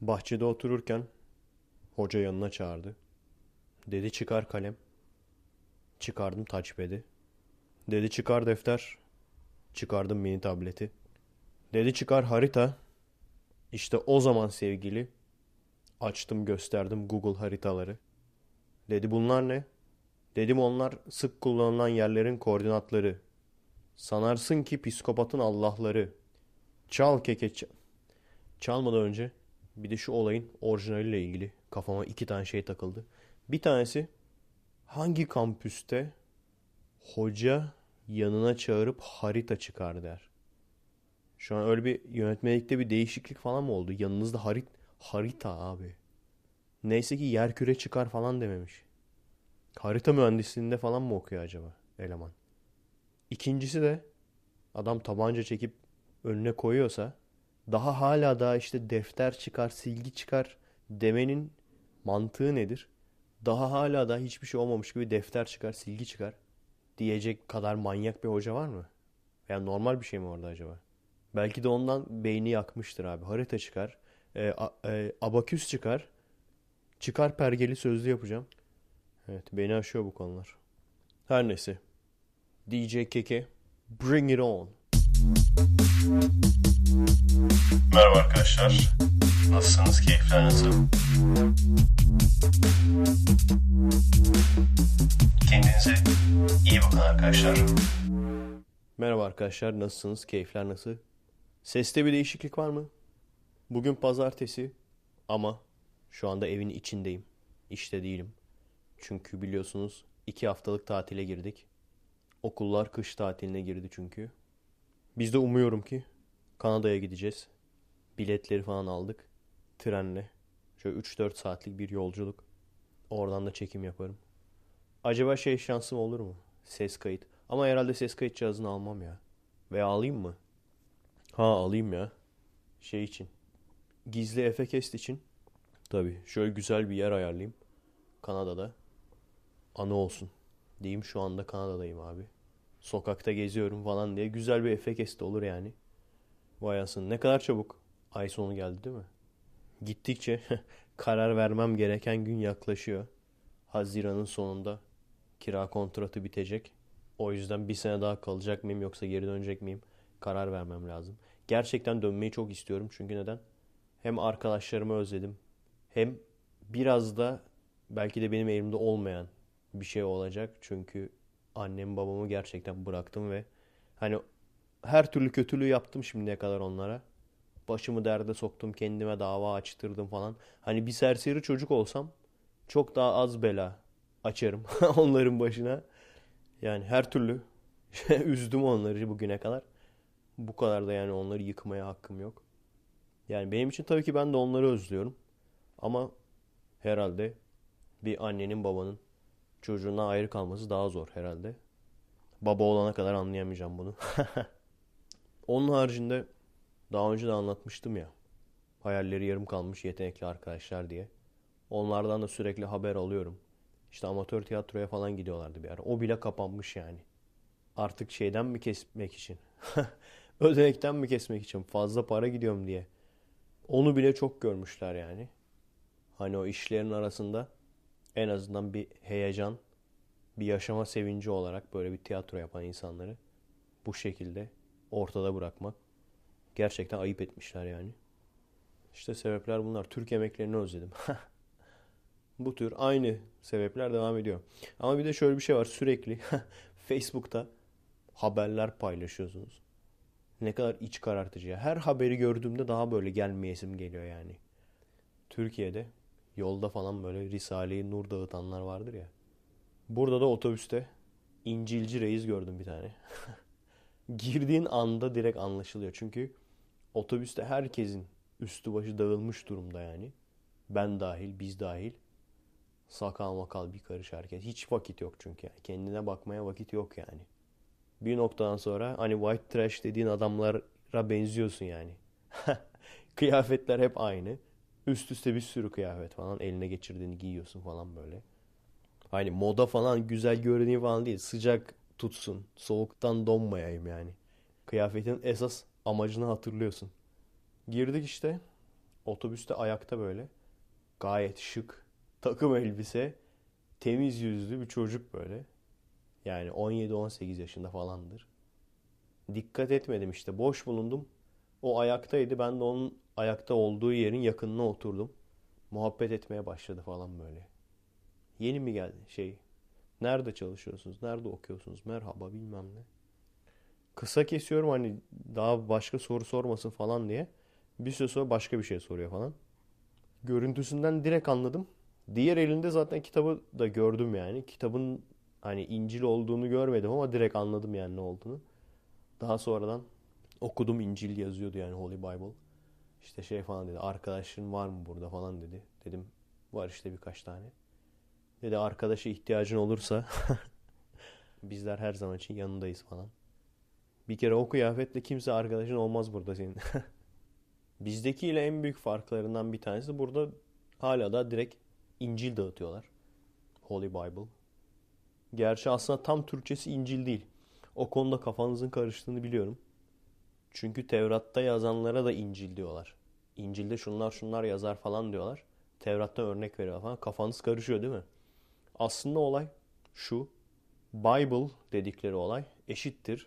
Bahçede otururken hoca yanına çağırdı. Dedi çıkar kalem. Çıkardım touchpad'i. Dedi çıkar defter. Çıkardım mini tableti. Dedi çıkar harita. İşte o zaman sevgili açtım gösterdim Google haritaları. Dedi bunlar ne? Dedim onlar sık kullanılan yerlerin koordinatları. Sanarsın ki psikopatın Allah'ları. Çal keke çal. Çalmadan önce bir de şu olayın orijinaliyle ilgili kafama iki tane şey takıldı. Bir tanesi hangi kampüste hoca yanına çağırıp harita çıkar der. Şu an öyle bir yönetmelikte bir değişiklik falan mı oldu? Yanınızda harit harita abi. Neyse ki yer küre çıkar falan dememiş. Harita mühendisliğinde falan mı okuyor acaba eleman? İkincisi de adam tabanca çekip önüne koyuyorsa daha hala daha işte defter çıkar, silgi çıkar demenin mantığı nedir? Daha hala da hiçbir şey olmamış gibi defter çıkar, silgi çıkar diyecek kadar manyak bir hoca var mı? Yani normal bir şey mi orada acaba? Belki de ondan beyni yakmıştır abi. Harita çıkar, e, a, e, abaküs çıkar, çıkar pergeli sözlü yapacağım. Evet beni aşıyor bu konular. Her neyse. DJ Keke, bring it on. Merhaba arkadaşlar. Nasılsınız? Keyifler nasıl? Kendinize iyi bakın arkadaşlar. Merhaba arkadaşlar, nasılsınız? Keyifler nasıl? Seste bir değişiklik var mı? Bugün pazartesi ama şu anda evin içindeyim. İşte değilim. Çünkü biliyorsunuz iki haftalık tatile girdik. Okullar kış tatiline girdi çünkü. Biz de umuyorum ki Kanada'ya gideceğiz. Biletleri falan aldık. Trenle. Şöyle 3-4 saatlik bir yolculuk. Oradan da çekim yaparım. Acaba şey şansım olur mu? Ses kayıt. Ama herhalde ses kayıt cihazını almam ya. Veya alayım mı? Ha alayım ya. Şey için. Gizli Efekest için. Tabii şöyle güzel bir yer ayarlayayım. Kanada'da. Anı olsun. Diyeyim şu anda Kanada'dayım abi. Sokakta geziyorum falan diye. Güzel bir Efekest olur yani. Vay anasını. Ne kadar çabuk ay sonu geldi değil mi? Gittikçe karar vermem gereken gün yaklaşıyor. Haziran'ın sonunda kira kontratı bitecek. O yüzden bir sene daha kalacak mıyım yoksa geri dönecek miyim? Karar vermem lazım. Gerçekten dönmeyi çok istiyorum. Çünkü neden? Hem arkadaşlarımı özledim. Hem biraz da belki de benim elimde olmayan bir şey olacak. Çünkü annem babamı gerçekten bıraktım ve hani her türlü kötülüğü yaptım şimdiye kadar onlara. Başımı derde soktum, kendime dava açtırdım falan. Hani bir serseri çocuk olsam çok daha az bela açarım onların başına. Yani her türlü üzdüm onları bugüne kadar. Bu kadar da yani onları yıkmaya hakkım yok. Yani benim için tabii ki ben de onları özlüyorum. Ama herhalde bir annenin babanın çocuğuna ayrı kalması daha zor herhalde. Baba olana kadar anlayamayacağım bunu. Onun haricinde daha önce de anlatmıştım ya. Hayalleri yarım kalmış yetenekli arkadaşlar diye. Onlardan da sürekli haber alıyorum. İşte amatör tiyatroya falan gidiyorlardı bir ara. O bile kapanmış yani. Artık şeyden mi kesmek için? Ödenekten mi kesmek için? Fazla para gidiyorum diye. Onu bile çok görmüşler yani. Hani o işlerin arasında en azından bir heyecan, bir yaşama sevinci olarak böyle bir tiyatro yapan insanları bu şekilde ortada bırakmak gerçekten ayıp etmişler yani. İşte sebepler bunlar. Türk yemeklerini özledim. bu tür aynı sebepler devam ediyor. Ama bir de şöyle bir şey var sürekli Facebook'ta haberler paylaşıyorsunuz. Ne kadar iç karartıcı. Her haberi gördüğümde daha böyle gelmeyesim geliyor yani. Türkiye'de yolda falan böyle Risale-i Nur dağıtanlar vardır ya. Burada da otobüste İncilci Reis gördüm bir tane. Girdiğin anda direkt anlaşılıyor. Çünkü otobüste herkesin üstü başı dağılmış durumda yani. Ben dahil, biz dahil. Sakal makal bir karış herkes. Hiç vakit yok çünkü. Yani. Kendine bakmaya vakit yok yani. Bir noktadan sonra hani white trash dediğin adamlara benziyorsun yani. Kıyafetler hep aynı. Üst üste bir sürü kıyafet falan eline geçirdiğini giyiyorsun falan böyle. Hani moda falan güzel görüneyim falan değil. Sıcak tutsun. Soğuktan donmayayım yani. Kıyafetin esas amacını hatırlıyorsun. Girdik işte. Otobüste ayakta böyle. Gayet şık. Takım elbise. Temiz yüzlü bir çocuk böyle. Yani 17-18 yaşında falandır. Dikkat etmedim işte. Boş bulundum. O ayaktaydı. Ben de onun ayakta olduğu yerin yakınına oturdum. Muhabbet etmeye başladı falan böyle. Yeni mi geldi şey? Nerede çalışıyorsunuz? Nerede okuyorsunuz? Merhaba bilmem ne. Kısa kesiyorum hani daha başka soru sormasın falan diye. Bir süre sonra başka bir şey soruyor falan. Görüntüsünden direkt anladım. Diğer elinde zaten kitabı da gördüm yani. Kitabın hani İncil olduğunu görmedim ama direkt anladım yani ne olduğunu. Daha sonradan okudum İncil yazıyordu yani Holy Bible. İşte şey falan dedi. Arkadaşın var mı burada falan dedi. Dedim var işte birkaç tane. Dedi arkadaşa ihtiyacın olursa bizler her zaman için yanındayız falan. Bir kere o kıyafetle kimse arkadaşın olmaz burada senin. Bizdekiyle en büyük farklarından bir tanesi burada hala da direkt İncil dağıtıyorlar. Holy Bible. Gerçi aslında tam Türkçesi İncil değil. O konuda kafanızın karıştığını biliyorum. Çünkü Tevrat'ta yazanlara da İncil diyorlar. İncil'de şunlar şunlar yazar falan diyorlar. Tevrat'ta örnek veriyor falan. Kafanız karışıyor değil mi? Aslında olay şu. Bible dedikleri olay eşittir.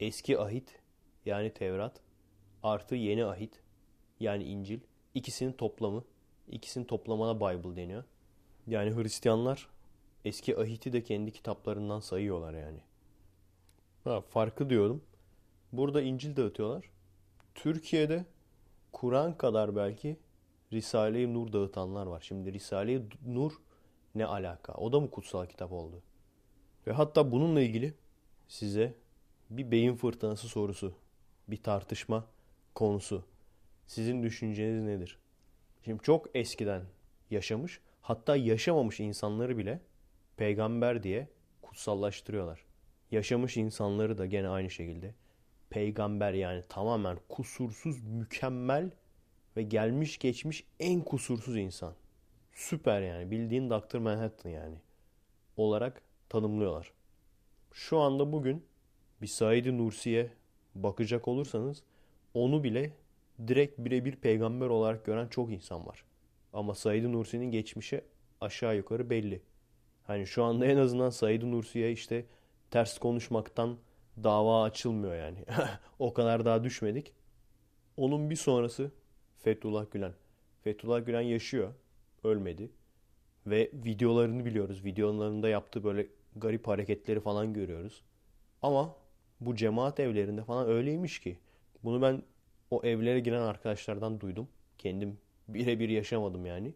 Eski ahit yani Tevrat artı yeni ahit yani İncil. ikisinin toplamı. İkisinin toplamına Bible deniyor. Yani Hristiyanlar eski ahiti de kendi kitaplarından sayıyorlar yani. Ha, farkı diyorum. Burada İncil dağıtıyorlar. Türkiye'de Kur'an kadar belki Risale-i Nur dağıtanlar var. Şimdi Risale-i Nur ne alaka? O da mı kutsal kitap oldu? Ve hatta bununla ilgili size bir beyin fırtınası sorusu, bir tartışma konusu. Sizin düşünceniz nedir? Şimdi çok eskiden yaşamış, hatta yaşamamış insanları bile peygamber diye kutsallaştırıyorlar. Yaşamış insanları da gene aynı şekilde peygamber yani tamamen kusursuz, mükemmel ve gelmiş geçmiş en kusursuz insan. Süper yani bildiğin Dr. Manhattan yani olarak tanımlıyorlar. Şu anda bugün bir Said Nursi'ye bakacak olursanız onu bile direkt birebir peygamber olarak gören çok insan var. Ama Said Nursi'nin geçmişi aşağı yukarı belli. Hani şu anda en azından Said Nursi'ye işte ters konuşmaktan dava açılmıyor yani. o kadar daha düşmedik. Onun bir sonrası Fethullah Gülen. Fethullah Gülen yaşıyor. Ölmedi. Ve videolarını biliyoruz. Videolarında yaptığı böyle garip hareketleri falan görüyoruz. Ama bu cemaat evlerinde falan öyleymiş ki. Bunu ben o evlere giren arkadaşlardan duydum. Kendim birebir yaşamadım yani.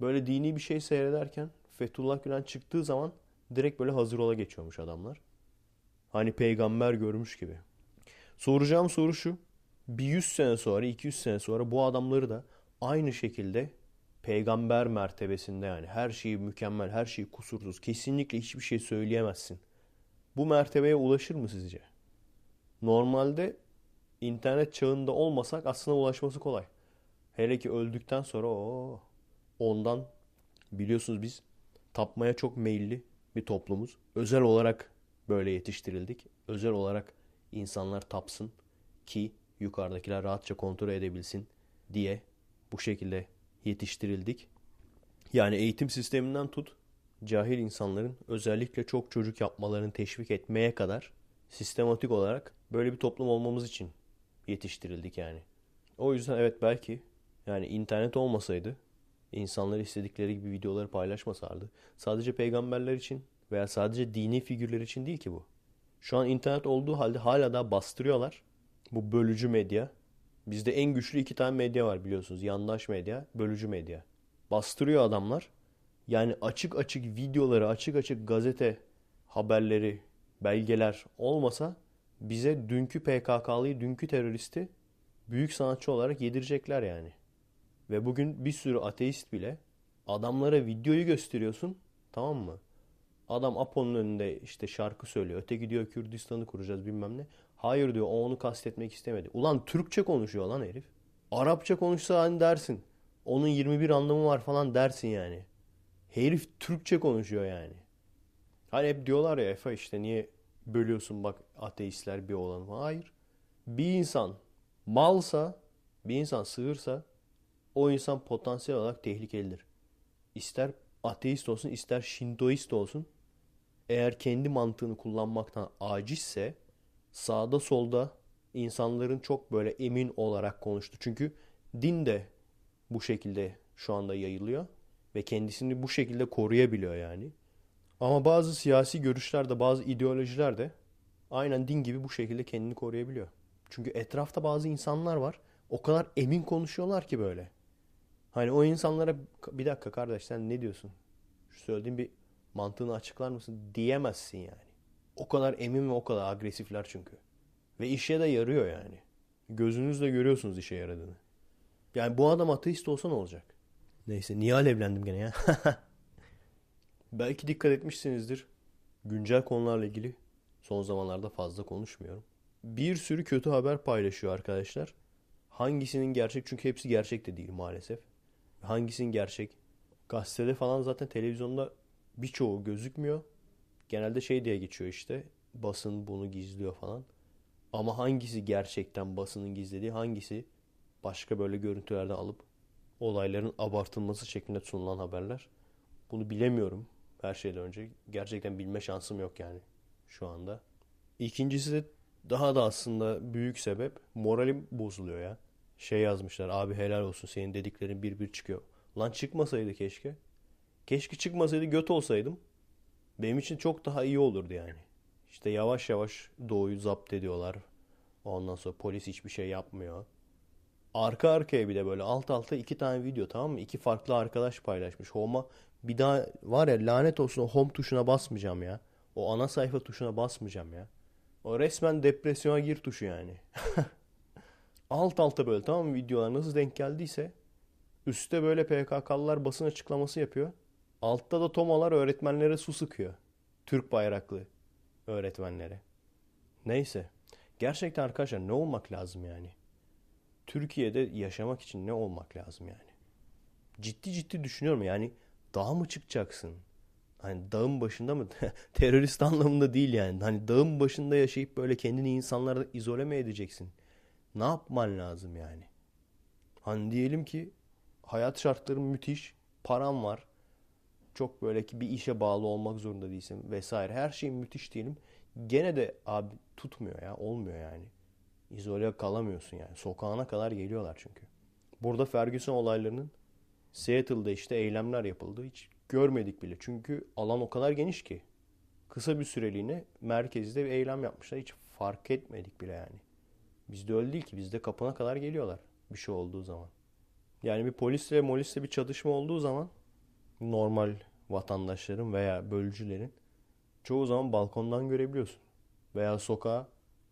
Böyle dini bir şey seyrederken Fethullah Gülen çıktığı zaman direkt böyle hazır ola geçiyormuş adamlar. Hani peygamber görmüş gibi. Soracağım soru şu. Bir 100 sene sonra, 200 sene sonra bu adamları da aynı şekilde peygamber mertebesinde yani her şeyi mükemmel, her şeyi kusursuz, kesinlikle hiçbir şey söyleyemezsin. Bu mertebeye ulaşır mı sizce? Normalde internet çağında olmasak aslında ulaşması kolay. Hele ki öldükten sonra o ondan biliyorsunuz biz tapmaya çok meyilli bir toplumuz. Özel olarak böyle yetiştirildik. Özel olarak insanlar tapsın ki yukarıdakiler rahatça kontrol edebilsin diye bu şekilde yetiştirildik. Yani eğitim sisteminden tut cahil insanların özellikle çok çocuk yapmalarını teşvik etmeye kadar sistematik olarak böyle bir toplum olmamız için yetiştirildik yani. O yüzden evet belki yani internet olmasaydı insanlar istedikleri gibi videoları paylaşmasardı. Sadece peygamberler için veya sadece dini figürler için değil ki bu. Şu an internet olduğu halde hala da bastırıyorlar. Bu bölücü medya. Bizde en güçlü iki tane medya var biliyorsunuz. Yandaş medya, bölücü medya. Bastırıyor adamlar. Yani açık açık videoları, açık açık gazete haberleri, belgeler olmasa bize dünkü PKK'lıyı, dünkü teröristi büyük sanatçı olarak yedirecekler yani. Ve bugün bir sürü ateist bile adamlara videoyu gösteriyorsun tamam mı? Adam Apo'nun önünde işte şarkı söylüyor. Öteki diyor Kürdistan'ı kuracağız bilmem ne. Hayır diyor o onu kastetmek istemedi. Ulan Türkçe konuşuyor lan herif. Arapça konuşsa hani dersin. Onun 21 anlamı var falan dersin yani. Herif Türkçe konuşuyor yani. Hani hep diyorlar ya Efe işte niye bölüyorsun bak ateistler bir olan. Hayır. Bir insan malsa, bir insan sığırsa o insan potansiyel olarak tehlikelidir. İster ateist olsun ister şintoist olsun eğer kendi mantığını kullanmaktan acizse sağda solda insanların çok böyle emin olarak konuştu. Çünkü din de bu şekilde şu anda yayılıyor ve kendisini bu şekilde koruyabiliyor yani. Ama bazı siyasi görüşler de bazı ideolojiler de aynen din gibi bu şekilde kendini koruyabiliyor. Çünkü etrafta bazı insanlar var. O kadar emin konuşuyorlar ki böyle. Hani o insanlara bir dakika kardeş sen ne diyorsun? Şu söylediğin bir mantığını açıklar mısın diyemezsin yani. O kadar emin ve o kadar agresifler çünkü. Ve işe de yarıyor yani. Gözünüzle görüyorsunuz işe yaradığını. Yani bu adam ateist olsa ne olacak? Neyse niye alevlendim gene ya? Belki dikkat etmişsinizdir. Güncel konularla ilgili son zamanlarda fazla konuşmuyorum. Bir sürü kötü haber paylaşıyor arkadaşlar. Hangisinin gerçek? Çünkü hepsi gerçek de değil maalesef. Hangisinin gerçek? Gazetede falan zaten televizyonda birçoğu gözükmüyor. Genelde şey diye geçiyor işte. Basın bunu gizliyor falan. Ama hangisi gerçekten basının gizlediği, hangisi başka böyle görüntülerden alıp olayların abartılması şeklinde sunulan haberler. Bunu bilemiyorum her şeyden önce. Gerçekten bilme şansım yok yani şu anda. İkincisi de daha da aslında büyük sebep moralim bozuluyor ya. Şey yazmışlar abi helal olsun senin dediklerin bir bir çıkıyor. Lan çıkmasaydı keşke. Keşke çıkmasaydı göt olsaydım. Benim için çok daha iyi olurdu yani. İşte yavaş yavaş doğuyu zapt ediyorlar. Ondan sonra polis hiçbir şey yapmıyor. Arka arkaya bir de böyle alt alta iki tane video tamam mı? İki farklı arkadaş paylaşmış. Home'a bir daha var ya lanet olsun o home tuşuna basmayacağım ya. O ana sayfa tuşuna basmayacağım ya. O resmen depresyona gir tuşu yani. alt alta böyle tamam mı videolar nasıl denk geldiyse üstte böyle PKK'lılar basın açıklaması yapıyor. Altta da tomalar öğretmenlere su sıkıyor. Türk bayraklı öğretmenlere. Neyse. Gerçekten arkadaşlar ne olmak lazım yani? Türkiye'de yaşamak için ne olmak lazım yani? Ciddi ciddi düşünüyorum yani dağa mı çıkacaksın? Hani dağın başında mı? Terörist anlamında değil yani. Hani dağın başında yaşayıp böyle kendini insanlardan izole mi edeceksin? Ne yapman lazım yani? Hani diyelim ki hayat şartların müthiş, param var. Çok böyle ki bir işe bağlı olmak zorunda değilsin vesaire. Her şey müthiş diyelim. Gene de abi tutmuyor ya, olmuyor yani. İzole kalamıyorsun yani. Sokağına kadar geliyorlar çünkü. Burada Ferguson olaylarının Seattle'da işte eylemler yapıldı. Hiç görmedik bile. Çünkü alan o kadar geniş ki. Kısa bir süreliğine merkezde bir eylem yapmışlar. Hiç fark etmedik bile yani. Bizde öyle değil ki. Bizde kapına kadar geliyorlar bir şey olduğu zaman. Yani bir polisle molisle bir çatışma olduğu zaman normal vatandaşların veya bölücülerin çoğu zaman balkondan görebiliyorsun. Veya sokağa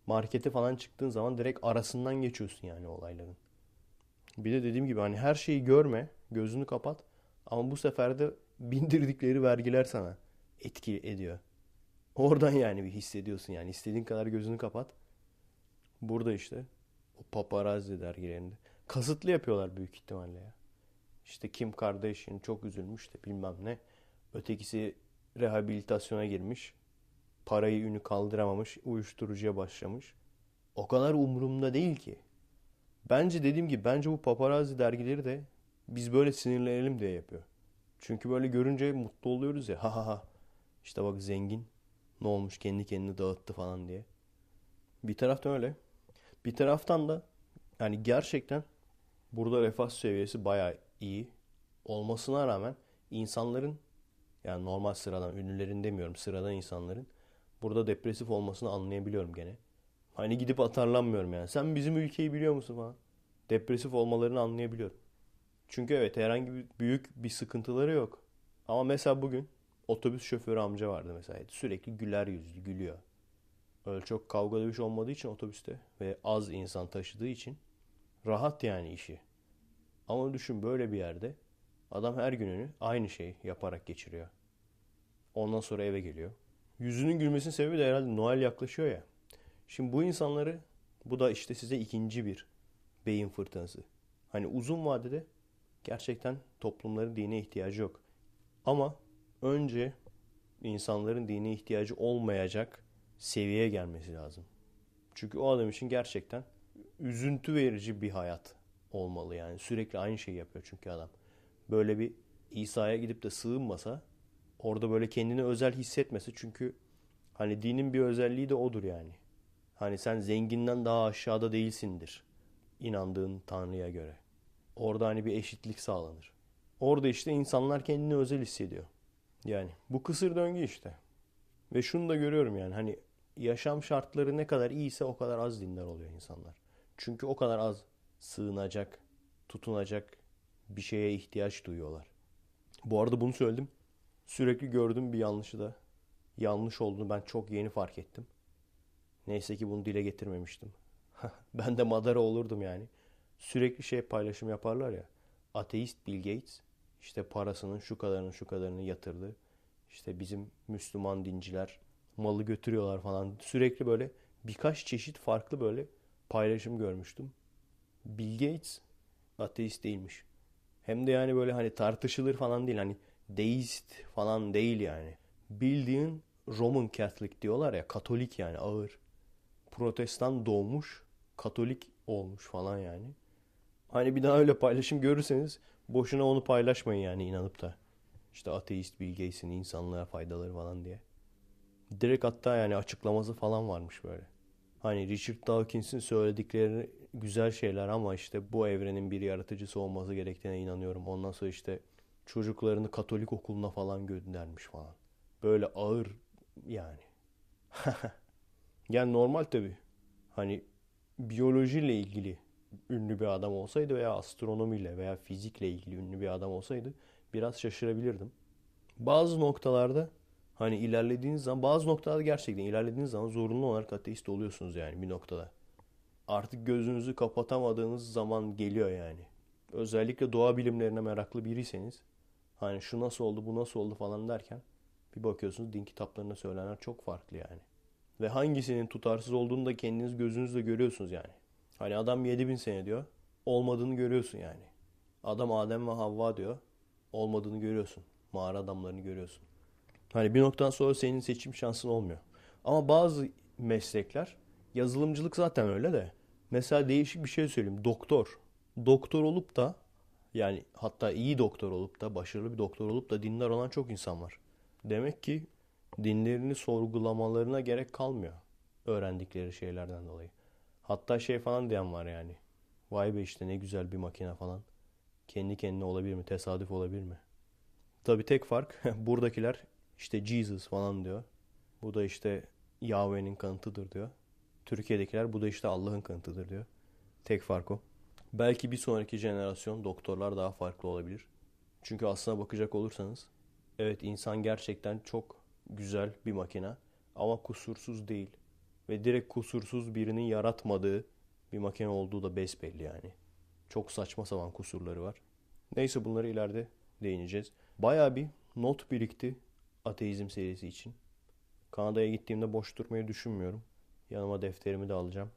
markete falan çıktığın zaman direkt arasından geçiyorsun yani olayların. Bir de dediğim gibi hani her şeyi görme, gözünü kapat ama bu sefer de bindirdikleri vergiler sana etki ediyor. Oradan yani bir hissediyorsun yani istediğin kadar gözünü kapat. Burada işte o paparazzi dergilerinde kasıtlı yapıyorlar büyük ihtimalle ya. İşte Kim Kardashian çok üzülmüş de bilmem ne. Ötekisi rehabilitasyona girmiş parayı ünü kaldıramamış, uyuşturucuya başlamış. O kadar umurumda değil ki. Bence dediğim gibi bence bu paparazzi dergileri de biz böyle sinirlenelim diye yapıyor. Çünkü böyle görünce mutlu oluyoruz ya. Ha ha ha. İşte bak zengin ne olmuş kendi kendini dağıttı falan diye. Bir taraftan öyle. Bir taraftan da yani gerçekten burada refah seviyesi bayağı iyi olmasına rağmen insanların yani normal sıradan ünlülerin demiyorum sıradan insanların burada depresif olmasını anlayabiliyorum gene. Hani gidip atarlanmıyorum yani. Sen bizim ülkeyi biliyor musun falan. Depresif olmalarını anlayabiliyorum. Çünkü evet herhangi bir büyük bir sıkıntıları yok. Ama mesela bugün otobüs şoförü amca vardı mesela. Sürekli güler yüzlü, gülüyor. Öyle çok kavga dövüş olmadığı için otobüste ve az insan taşıdığı için rahat yani işi. Ama düşün böyle bir yerde adam her gününü aynı şey yaparak geçiriyor. Ondan sonra eve geliyor. Yüzünün gülmesinin sebebi de herhalde Noel yaklaşıyor ya. Şimdi bu insanları bu da işte size ikinci bir beyin fırtınası. Hani uzun vadede gerçekten toplumların dine ihtiyacı yok. Ama önce insanların dine ihtiyacı olmayacak seviyeye gelmesi lazım. Çünkü o adam için gerçekten üzüntü verici bir hayat. olmalı yani. Sürekli aynı şeyi yapıyor çünkü adam. Böyle bir İsa'ya gidip de sığınmasa orada böyle kendini özel hissetmesi çünkü hani dinin bir özelliği de odur yani. Hani sen zenginden daha aşağıda değilsindir inandığın Tanrı'ya göre. Orada hani bir eşitlik sağlanır. Orada işte insanlar kendini özel hissediyor. Yani bu kısır döngü işte. Ve şunu da görüyorum yani hani yaşam şartları ne kadar iyiyse o kadar az dindar oluyor insanlar. Çünkü o kadar az sığınacak, tutunacak bir şeye ihtiyaç duyuyorlar. Bu arada bunu söyledim. Sürekli gördüğüm bir yanlışı da yanlış olduğunu ben çok yeni fark ettim. Neyse ki bunu dile getirmemiştim. ben de madara olurdum yani. Sürekli şey paylaşım yaparlar ya. Ateist Bill Gates işte parasının şu kadarını şu kadarını yatırdı. İşte bizim Müslüman dinciler malı götürüyorlar falan. Sürekli böyle birkaç çeşit farklı böyle paylaşım görmüştüm. Bill Gates ateist değilmiş. Hem de yani böyle hani tartışılır falan değil. Hani deist falan değil yani. Bildiğin Roman Catholic diyorlar ya. Katolik yani ağır. Protestan doğmuş. Katolik olmuş falan yani. Hani bir daha öyle paylaşım görürseniz boşuna onu paylaşmayın yani inanıp da. İşte ateist Bill Gates'in insanlığa faydaları falan diye. Direkt hatta yani açıklaması falan varmış böyle. Hani Richard Dawkins'in söyledikleri güzel şeyler ama işte bu evrenin bir yaratıcısı olması gerektiğine inanıyorum. Ondan sonra işte çocuklarını Katolik okuluna falan göndermiş falan. Böyle ağır yani. yani normal tabii. Hani biyolojiyle ilgili ünlü bir adam olsaydı veya astronomiyle veya fizikle ilgili ünlü bir adam olsaydı biraz şaşırabilirdim. Bazı noktalarda hani ilerlediğiniz zaman bazı noktalarda gerçekten ilerlediğiniz zaman zorunlu olarak ateist oluyorsunuz yani bir noktada. Artık gözünüzü kapatamadığınız zaman geliyor yani. Özellikle doğa bilimlerine meraklı biriyseniz hani şu nasıl oldu bu nasıl oldu falan derken bir bakıyorsunuz din kitaplarında söylenen çok farklı yani. Ve hangisinin tutarsız olduğunu da kendiniz gözünüzle görüyorsunuz yani. Hani adam 7000 sene diyor. Olmadığını görüyorsun yani. Adam Adem ve Havva diyor. Olmadığını görüyorsun. Mağara adamlarını görüyorsun. Hani bir noktadan sonra senin seçim şansın olmuyor. Ama bazı meslekler yazılımcılık zaten öyle de. Mesela değişik bir şey söyleyeyim. Doktor. Doktor olup da yani hatta iyi doktor olup da başarılı bir doktor olup da dinler olan çok insan var. Demek ki dinlerini sorgulamalarına gerek kalmıyor. Öğrendikleri şeylerden dolayı. Hatta şey falan diyen var yani. Vay be işte ne güzel bir makine falan. Kendi kendine olabilir mi? Tesadüf olabilir mi? Tabi tek fark buradakiler işte Jesus falan diyor. Bu da işte Yahweh'nin kanıtıdır diyor. Türkiye'dekiler bu da işte Allah'ın kanıtıdır diyor. Tek fark o. Belki bir sonraki jenerasyon doktorlar daha farklı olabilir. Çünkü aslına bakacak olursanız evet insan gerçekten çok güzel bir makine ama kusursuz değil ve direkt kusursuz birinin yaratmadığı bir makine olduğu da besbelli yani. Çok saçma sapan kusurları var. Neyse bunları ileride değineceğiz. Baya bir not birikti ateizm serisi için. Kanada'ya gittiğimde boş durmayı düşünmüyorum. Yanıma defterimi de alacağım.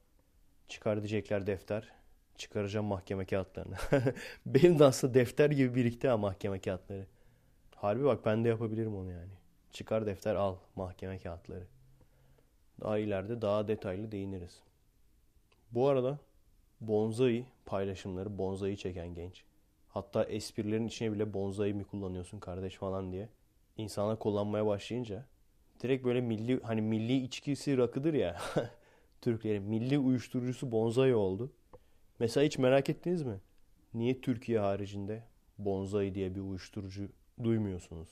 Çıkar defter. Çıkaracağım mahkeme kağıtlarını. Benim de aslında defter gibi birikti ha mahkeme kağıtları. Harbi bak ben de yapabilirim onu yani. Çıkar defter al mahkeme kağıtları. Daha ileride daha detaylı değiniriz. Bu arada bonsai paylaşımları, bonsai çeken genç. Hatta esprilerin içine bile bonsai mi kullanıyorsun kardeş falan diye insana kullanmaya başlayınca direkt böyle milli hani milli içkisi rakıdır ya. Türklerin milli uyuşturucusu bonsai oldu. Mesela hiç merak ettiniz mi? Niye Türkiye haricinde bonsai diye bir uyuşturucu duymuyorsunuz?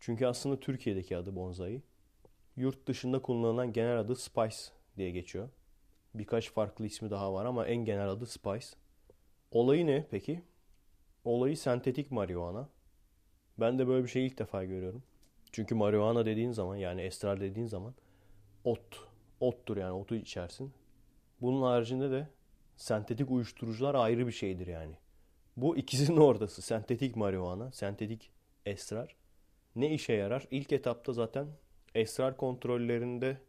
Çünkü aslında Türkiye'deki adı bonsai. Yurt dışında kullanılan genel adı Spice diye geçiyor. Birkaç farklı ismi daha var ama en genel adı Spice. Olayı ne peki? Olayı sentetik marihuana. Ben de böyle bir şey ilk defa görüyorum. Çünkü marihuana dediğin zaman yani esrar dediğin zaman ot. Ottur yani otu içersin. Bunun haricinde de sentetik uyuşturucular ayrı bir şeydir yani. Bu ikisinin ortası. Sentetik marihuana, sentetik esrar. Ne işe yarar? İlk etapta zaten esrar kontrollerinde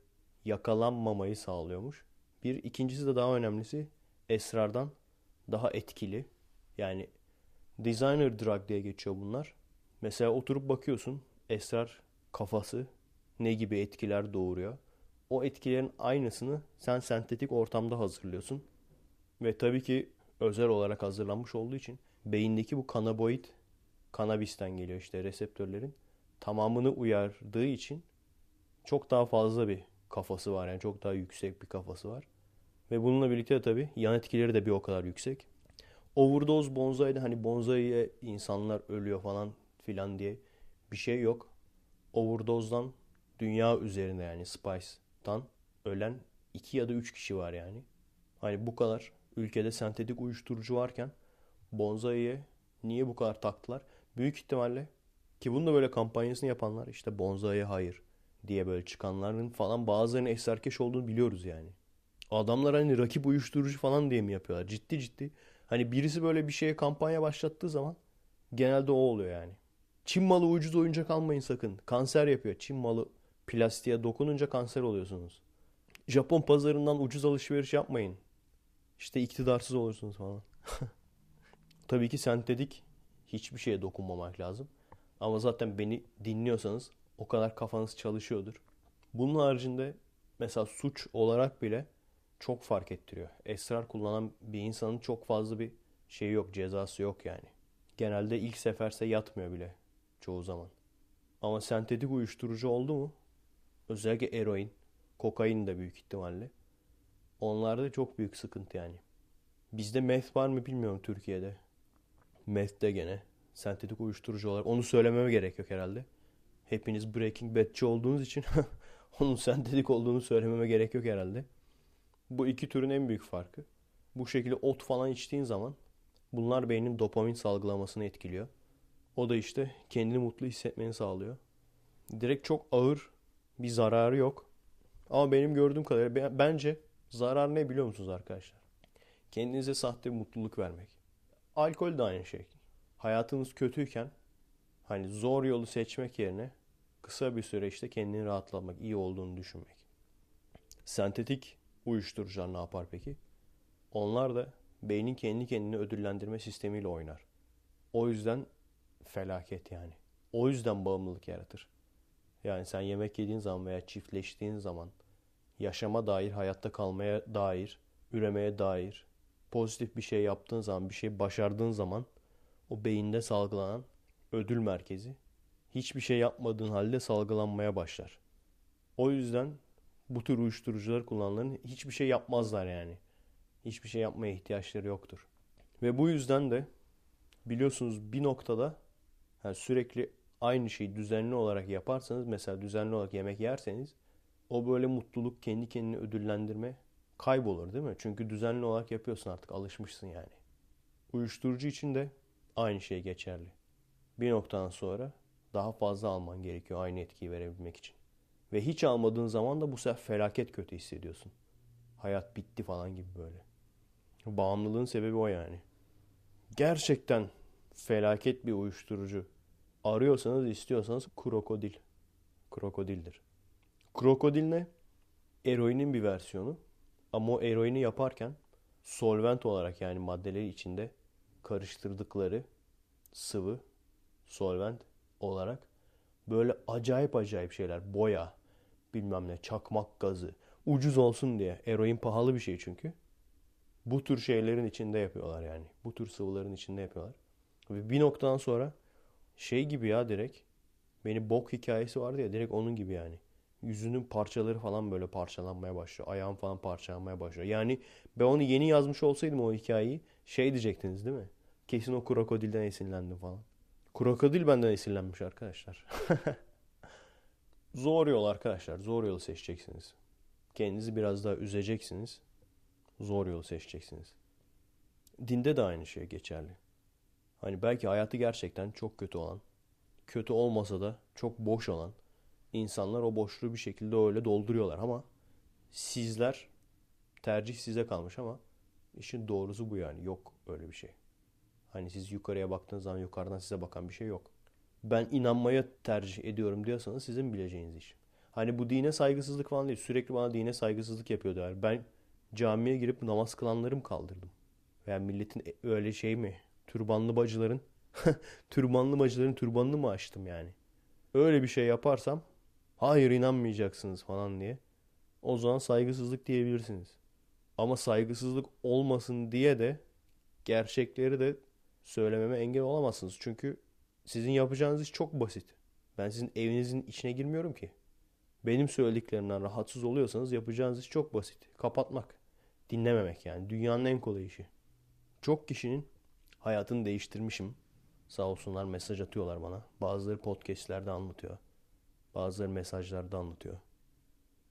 yakalanmamayı sağlıyormuş. Bir ikincisi de daha önemlisi esrardan daha etkili. Yani designer drug diye geçiyor bunlar. Mesela oturup bakıyorsun esrar kafası ne gibi etkiler doğuruyor. O etkilerin aynısını sen sentetik ortamda hazırlıyorsun. Ve tabii ki özel olarak hazırlanmış olduğu için beyindeki bu kanaboid kanabisten geliyor işte reseptörlerin tamamını uyardığı için çok daha fazla bir kafası var. Yani çok daha yüksek bir kafası var. Ve bununla birlikte de tabii yan etkileri de bir o kadar yüksek. Overdose bonsai'de hani bonsai'ye insanlar ölüyor falan filan diye bir şey yok. Overdose'dan dünya üzerinde yani Spice'dan ölen 2 ya da 3 kişi var yani. Hani bu kadar ülkede sentetik uyuşturucu varken bonsai'ye niye bu kadar taktılar? Büyük ihtimalle ki bunu da böyle kampanyasını yapanlar işte bonsai'ye hayır diye böyle çıkanların falan bazılarının esarkeş olduğunu biliyoruz yani. Adamlar hani rakip uyuşturucu falan diye mi yapıyorlar? Ciddi ciddi. Hani birisi böyle bir şeye kampanya başlattığı zaman genelde o oluyor yani. Çin malı ucuz oyuncak almayın sakın. Kanser yapıyor. Çin malı plastiğe dokununca kanser oluyorsunuz. Japon pazarından ucuz alışveriş yapmayın. İşte iktidarsız olursunuz falan. Tabii ki sentetik hiçbir şeye dokunmamak lazım. Ama zaten beni dinliyorsanız o kadar kafanız çalışıyordur. Bunun haricinde mesela suç olarak bile çok fark ettiriyor. Esrar kullanan bir insanın çok fazla bir şey yok, cezası yok yani. Genelde ilk seferse yatmıyor bile çoğu zaman. Ama sentetik uyuşturucu oldu mu? Özellikle eroin, kokain de büyük ihtimalle. Onlarda çok büyük sıkıntı yani. Bizde meth var mı bilmiyorum Türkiye'de. Meth de gene sentetik uyuşturucu olarak. Onu söylememe gerek yok herhalde. Hepiniz Breaking Bad'ci olduğunuz için onun sentetik olduğunu söylememe gerek yok herhalde. Bu iki türün en büyük farkı. Bu şekilde ot falan içtiğin zaman bunlar beynin dopamin salgılamasını etkiliyor. O da işte kendini mutlu hissetmeni sağlıyor. Direkt çok ağır bir zararı yok. Ama benim gördüğüm kadarıyla bence zarar ne biliyor musunuz arkadaşlar? Kendinize sahte mutluluk vermek. Alkol de aynı şey. Hayatınız kötüyken hani zor yolu seçmek yerine kısa bir süre işte kendini rahatlatmak, iyi olduğunu düşünmek. Sentetik uyuşturucular ne yapar peki? Onlar da beynin kendi kendini ödüllendirme sistemiyle oynar. O yüzden felaket yani. O yüzden bağımlılık yaratır. Yani sen yemek yediğin zaman veya çiftleştiğin zaman yaşama dair, hayatta kalmaya dair, üremeye dair pozitif bir şey yaptığın zaman, bir şey başardığın zaman o beyinde salgılanan ödül merkezi hiçbir şey yapmadığın halde salgılanmaya başlar. O yüzden bu tür uyuşturucular kullananların hiçbir şey yapmazlar yani. Hiçbir şey yapmaya ihtiyaçları yoktur. Ve bu yüzden de biliyorsunuz bir noktada yani sürekli aynı şeyi düzenli olarak yaparsanız mesela düzenli olarak yemek yerseniz o böyle mutluluk kendi kendini ödüllendirme kaybolur değil mi? Çünkü düzenli olarak yapıyorsun artık alışmışsın yani. Uyuşturucu için de aynı şey geçerli. Bir noktadan sonra daha fazla alman gerekiyor aynı etkiyi verebilmek için. Ve hiç almadığın zaman da bu sefer felaket kötü hissediyorsun. Hayat bitti falan gibi böyle. Bağımlılığın sebebi o yani. Gerçekten felaket bir uyuşturucu arıyorsanız istiyorsanız krokodil. Krokodildir. Krokodil ne? Eroinin bir versiyonu. Ama o eroini yaparken solvent olarak yani maddeleri içinde karıştırdıkları sıvı solvent olarak böyle acayip acayip şeyler boya bilmem ne çakmak gazı ucuz olsun diye eroin pahalı bir şey çünkü bu tür şeylerin içinde yapıyorlar yani bu tür sıvıların içinde yapıyorlar ve bir noktadan sonra şey gibi ya direkt beni bok hikayesi vardı ya direkt onun gibi yani yüzünün parçaları falan böyle parçalanmaya başlıyor. Ayağım falan parçalanmaya başlıyor. Yani ben onu yeni yazmış olsaydım o hikayeyi şey diyecektiniz değil mi? Kesin o krokodilden esinlendim falan. Krokodil benden esinlenmiş arkadaşlar. zor yol arkadaşlar. Zor yolu seçeceksiniz. Kendinizi biraz daha üzeceksiniz. Zor yolu seçeceksiniz. Dinde de aynı şey geçerli. Hani belki hayatı gerçekten çok kötü olan, kötü olmasa da çok boş olan insanlar o boşluğu bir şekilde öyle dolduruyorlar ama sizler tercih size kalmış ama işin doğrusu bu yani. Yok öyle bir şey. Hani siz yukarıya baktığınız zaman yukarıdan size bakan bir şey yok. Ben inanmaya tercih ediyorum diyorsanız sizin bileceğiniz iş. Hani bu dine saygısızlık falan değil. Sürekli bana dine saygısızlık yapıyorlar. Ben camiye girip namaz kılanlarım kaldırdım. Veya milletin e, öyle şey mi? Türbanlı bacıların türbanlı bacıların türbanını mı açtım yani? Öyle bir şey yaparsam hayır inanmayacaksınız falan diye. O zaman saygısızlık diyebilirsiniz. Ama saygısızlık olmasın diye de gerçekleri de söylememe engel olamazsınız. Çünkü sizin yapacağınız iş çok basit. Ben sizin evinizin içine girmiyorum ki. Benim söylediklerimden rahatsız oluyorsanız yapacağınız iş çok basit. Kapatmak. Dinlememek yani. Dünyanın en kolay işi. Çok kişinin hayatını değiştirmişim. Sağ olsunlar mesaj atıyorlar bana. Bazıları podcastlerde anlatıyor. Bazıları mesajlarda anlatıyor.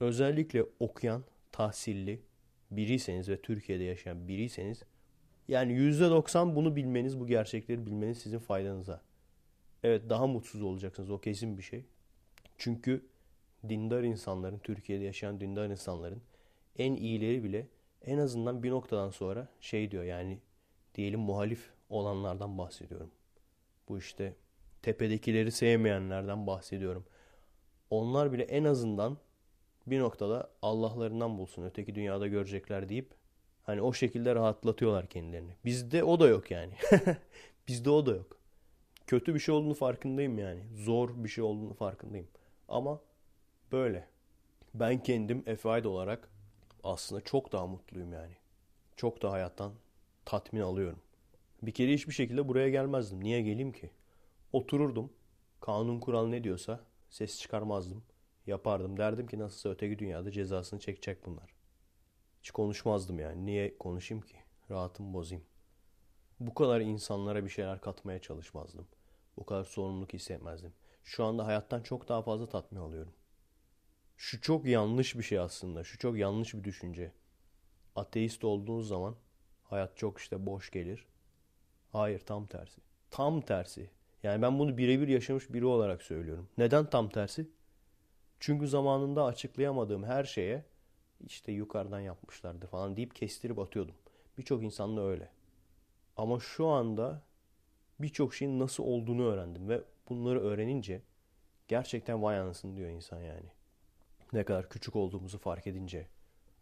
Özellikle okuyan, tahsilli biriyseniz ve Türkiye'de yaşayan biriyseniz yani %90 bunu bilmeniz, bu gerçekleri bilmeniz sizin faydanıza. Evet daha mutsuz olacaksınız o kesin bir şey. Çünkü dindar insanların, Türkiye'de yaşayan dindar insanların en iyileri bile en azından bir noktadan sonra şey diyor yani diyelim muhalif olanlardan bahsediyorum. Bu işte tepedekileri sevmeyenlerden bahsediyorum. Onlar bile en azından bir noktada Allah'larından bulsun öteki dünyada görecekler deyip hani o şekilde rahatlatıyorlar kendilerini. Bizde o da yok yani. Bizde o da yok. Kötü bir şey olduğunu farkındayım yani. Zor bir şey olduğunu farkındayım. Ama böyle. Ben kendim Efe olarak aslında çok daha mutluyum yani. Çok da hayattan tatmin alıyorum. Bir kere hiçbir şekilde buraya gelmezdim. Niye geleyim ki? Otururdum. Kanun kural ne diyorsa ses çıkarmazdım. Yapardım. Derdim ki nasılsa öteki dünyada cezasını çekecek bunlar. Hiç konuşmazdım yani. Niye konuşayım ki? Rahatımı bozayım. Bu kadar insanlara bir şeyler katmaya çalışmazdım. Bu kadar sorumluluk hissetmezdim. Şu anda hayattan çok daha fazla tatmin alıyorum. Şu çok yanlış bir şey aslında. Şu çok yanlış bir düşünce. Ateist olduğunuz zaman hayat çok işte boş gelir. Hayır tam tersi. Tam tersi. Yani ben bunu birebir yaşamış biri olarak söylüyorum. Neden tam tersi? Çünkü zamanında açıklayamadığım her şeye işte yukarıdan yapmışlardı falan deyip kestirip atıyordum. Birçok insan da öyle. Ama şu anda birçok şeyin nasıl olduğunu öğrendim ve bunları öğrenince gerçekten vay anasını diyor insan yani. Ne kadar küçük olduğumuzu fark edince,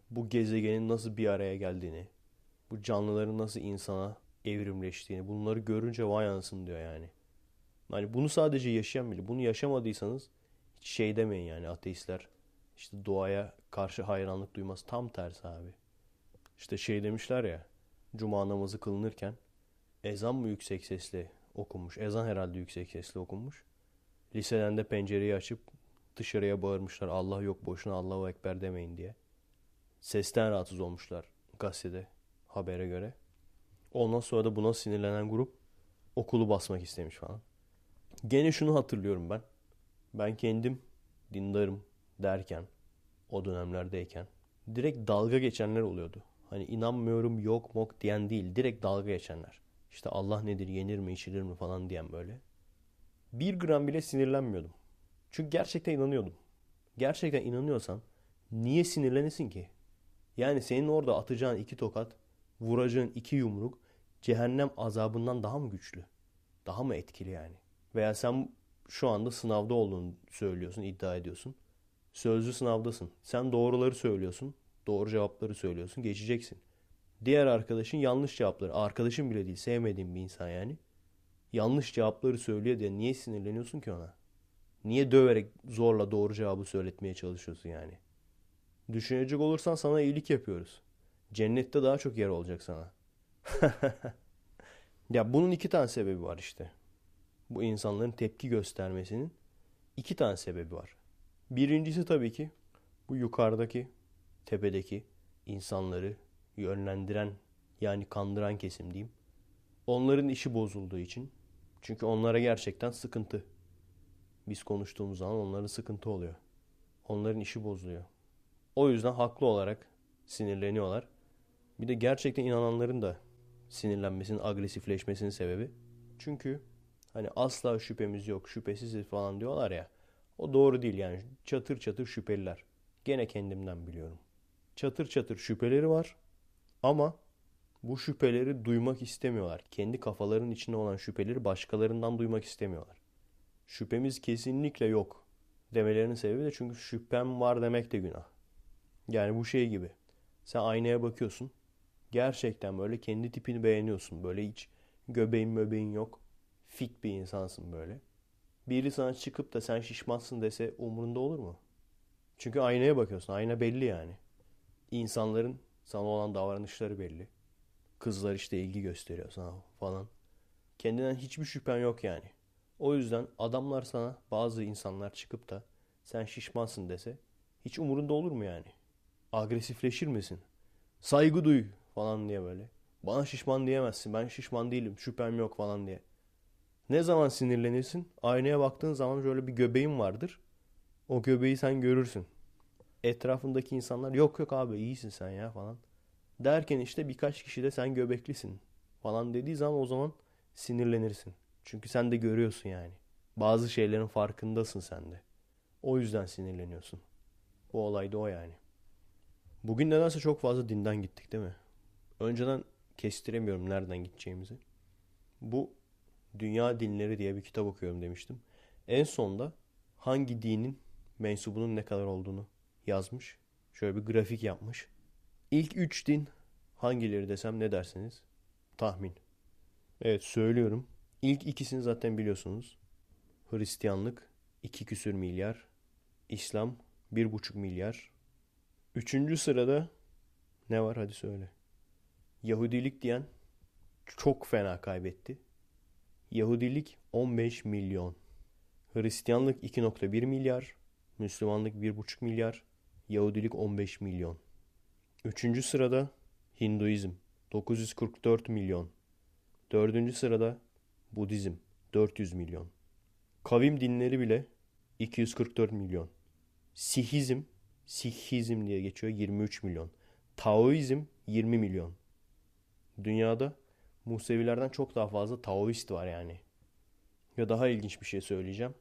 bu gezegenin nasıl bir araya geldiğini, bu canlıların nasıl insana evrimleştiğini bunları görünce vay anasını diyor yani. Hani bunu sadece yaşayan bile. Bunu yaşamadıysanız hiç şey demeyin yani ateistler işte doğaya karşı hayranlık duyması tam tersi abi. İşte şey demişler ya cuma namazı kılınırken ezan mı yüksek sesle okunmuş? Ezan herhalde yüksek sesle okunmuş. Liseden de pencereyi açıp dışarıya bağırmışlar Allah yok boşuna Allahu Ekber demeyin diye. Sesten rahatsız olmuşlar gazetede habere göre. Ondan sonra da buna sinirlenen grup okulu basmak istemiş falan. Gene şunu hatırlıyorum ben. Ben kendim dindarım derken o dönemlerdeyken direkt dalga geçenler oluyordu. Hani inanmıyorum yok mok diyen değil direkt dalga geçenler. İşte Allah nedir yenir mi içilir mi falan diyen böyle. Bir gram bile sinirlenmiyordum. Çünkü gerçekten inanıyordum. Gerçekten inanıyorsan niye sinirlenesin ki? Yani senin orada atacağın iki tokat, vuracağın iki yumruk cehennem azabından daha mı güçlü? Daha mı etkili yani? Veya sen şu anda sınavda olduğunu söylüyorsun, iddia ediyorsun. Sözlü sınavdasın. Sen doğruları söylüyorsun. Doğru cevapları söylüyorsun. Geçeceksin. Diğer arkadaşın yanlış cevapları. Arkadaşın bile değil. Sevmediğin bir insan yani. Yanlış cevapları söylüyor diye niye sinirleniyorsun ki ona? Niye döverek zorla doğru cevabı söyletmeye çalışıyorsun yani? Düşünecek olursan sana iyilik yapıyoruz. Cennette daha çok yer olacak sana. ya bunun iki tane sebebi var işte. Bu insanların tepki göstermesinin iki tane sebebi var. Birincisi tabii ki bu yukarıdaki, tepedeki insanları yönlendiren yani kandıran kesim diyeyim. Onların işi bozulduğu için. Çünkü onlara gerçekten sıkıntı. Biz konuştuğumuz zaman onların sıkıntı oluyor. Onların işi bozuluyor. O yüzden haklı olarak sinirleniyorlar. Bir de gerçekten inananların da sinirlenmesinin, agresifleşmesinin sebebi. Çünkü hani asla şüphemiz yok, şüphesiz falan diyorlar ya. O doğru değil yani. Çatır çatır şüpheliler. Gene kendimden biliyorum. Çatır çatır şüpheleri var ama bu şüpheleri duymak istemiyorlar. Kendi kafalarının içinde olan şüpheleri başkalarından duymak istemiyorlar. Şüphemiz kesinlikle yok demelerinin sebebi de çünkü şüphem var demek de günah. Yani bu şey gibi. Sen aynaya bakıyorsun. Gerçekten böyle kendi tipini beğeniyorsun. Böyle hiç göbeğin möbeğin yok. Fit bir insansın böyle. Biri sana çıkıp da sen şişmansın dese umurunda olur mu? Çünkü aynaya bakıyorsun. Ayna belli yani. İnsanların sana olan davranışları belli. Kızlar işte ilgi gösteriyor sana falan. Kendinden hiçbir şüphen yok yani. O yüzden adamlar sana bazı insanlar çıkıp da sen şişmansın dese hiç umurunda olur mu yani? Agresifleşir misin? Saygı duy falan diye böyle. Bana şişman diyemezsin. Ben şişman değilim. Şüphem yok falan diye. Ne zaman sinirlenirsin? Aynaya baktığın zaman şöyle bir göbeğin vardır. O göbeği sen görürsün. Etrafındaki insanlar yok yok abi iyisin sen ya falan. Derken işte birkaç kişi de sen göbeklisin falan dediği zaman o zaman sinirlenirsin. Çünkü sen de görüyorsun yani. Bazı şeylerin farkındasın sen de. O yüzden sinirleniyorsun. Bu olay da o yani. Bugün nedense çok fazla dinden gittik değil mi? Önceden kestiremiyorum nereden gideceğimizi. Bu Dünya Dinleri diye bir kitap okuyorum demiştim. En sonda hangi dinin mensubunun ne kadar olduğunu yazmış. Şöyle bir grafik yapmış. İlk üç din hangileri desem ne dersiniz? Tahmin. Evet söylüyorum. İlk ikisini zaten biliyorsunuz. Hristiyanlık 2 küsür milyar. İslam 1,5 milyar. Üçüncü sırada ne var hadi söyle. Yahudilik diyen çok fena kaybetti. Yahudilik 15 milyon. Hristiyanlık 2.1 milyar. Müslümanlık 1.5 milyar. Yahudilik 15 milyon. Üçüncü sırada Hinduizm 944 milyon. Dördüncü sırada Budizm 400 milyon. Kavim dinleri bile 244 milyon. Sihizm, Sihizm diye geçiyor 23 milyon. Taoizm 20 milyon. Dünyada Musevilerden çok daha fazla Taoist var yani. Ya daha ilginç bir şey söyleyeceğim.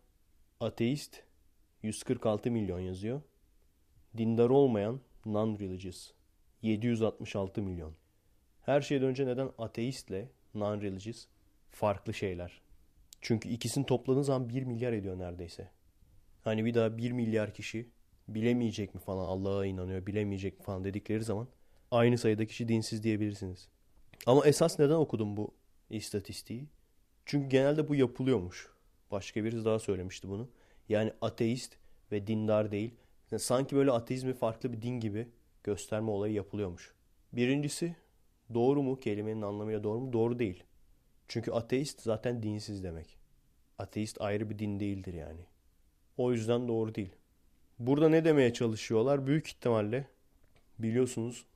Ateist 146 milyon yazıyor. Dindar olmayan non-religious 766 milyon. Her şeyden önce neden ateistle non-religious farklı şeyler? Çünkü ikisini topladığın zaman 1 milyar ediyor neredeyse. Hani bir daha 1 milyar kişi bilemeyecek mi falan Allah'a inanıyor bilemeyecek mi falan dedikleri zaman aynı sayıda kişi dinsiz diyebilirsiniz. Ama esas neden okudum bu istatistiği? Çünkü genelde bu yapılıyormuş. Başka birisi daha söylemişti bunu. Yani ateist ve dindar değil. Yani sanki böyle ateizmi farklı bir din gibi gösterme olayı yapılıyormuş. Birincisi doğru mu kelimenin anlamıyla doğru mu? Doğru değil. Çünkü ateist zaten dinsiz demek. Ateist ayrı bir din değildir yani. O yüzden doğru değil. Burada ne demeye çalışıyorlar? Büyük ihtimalle biliyorsunuz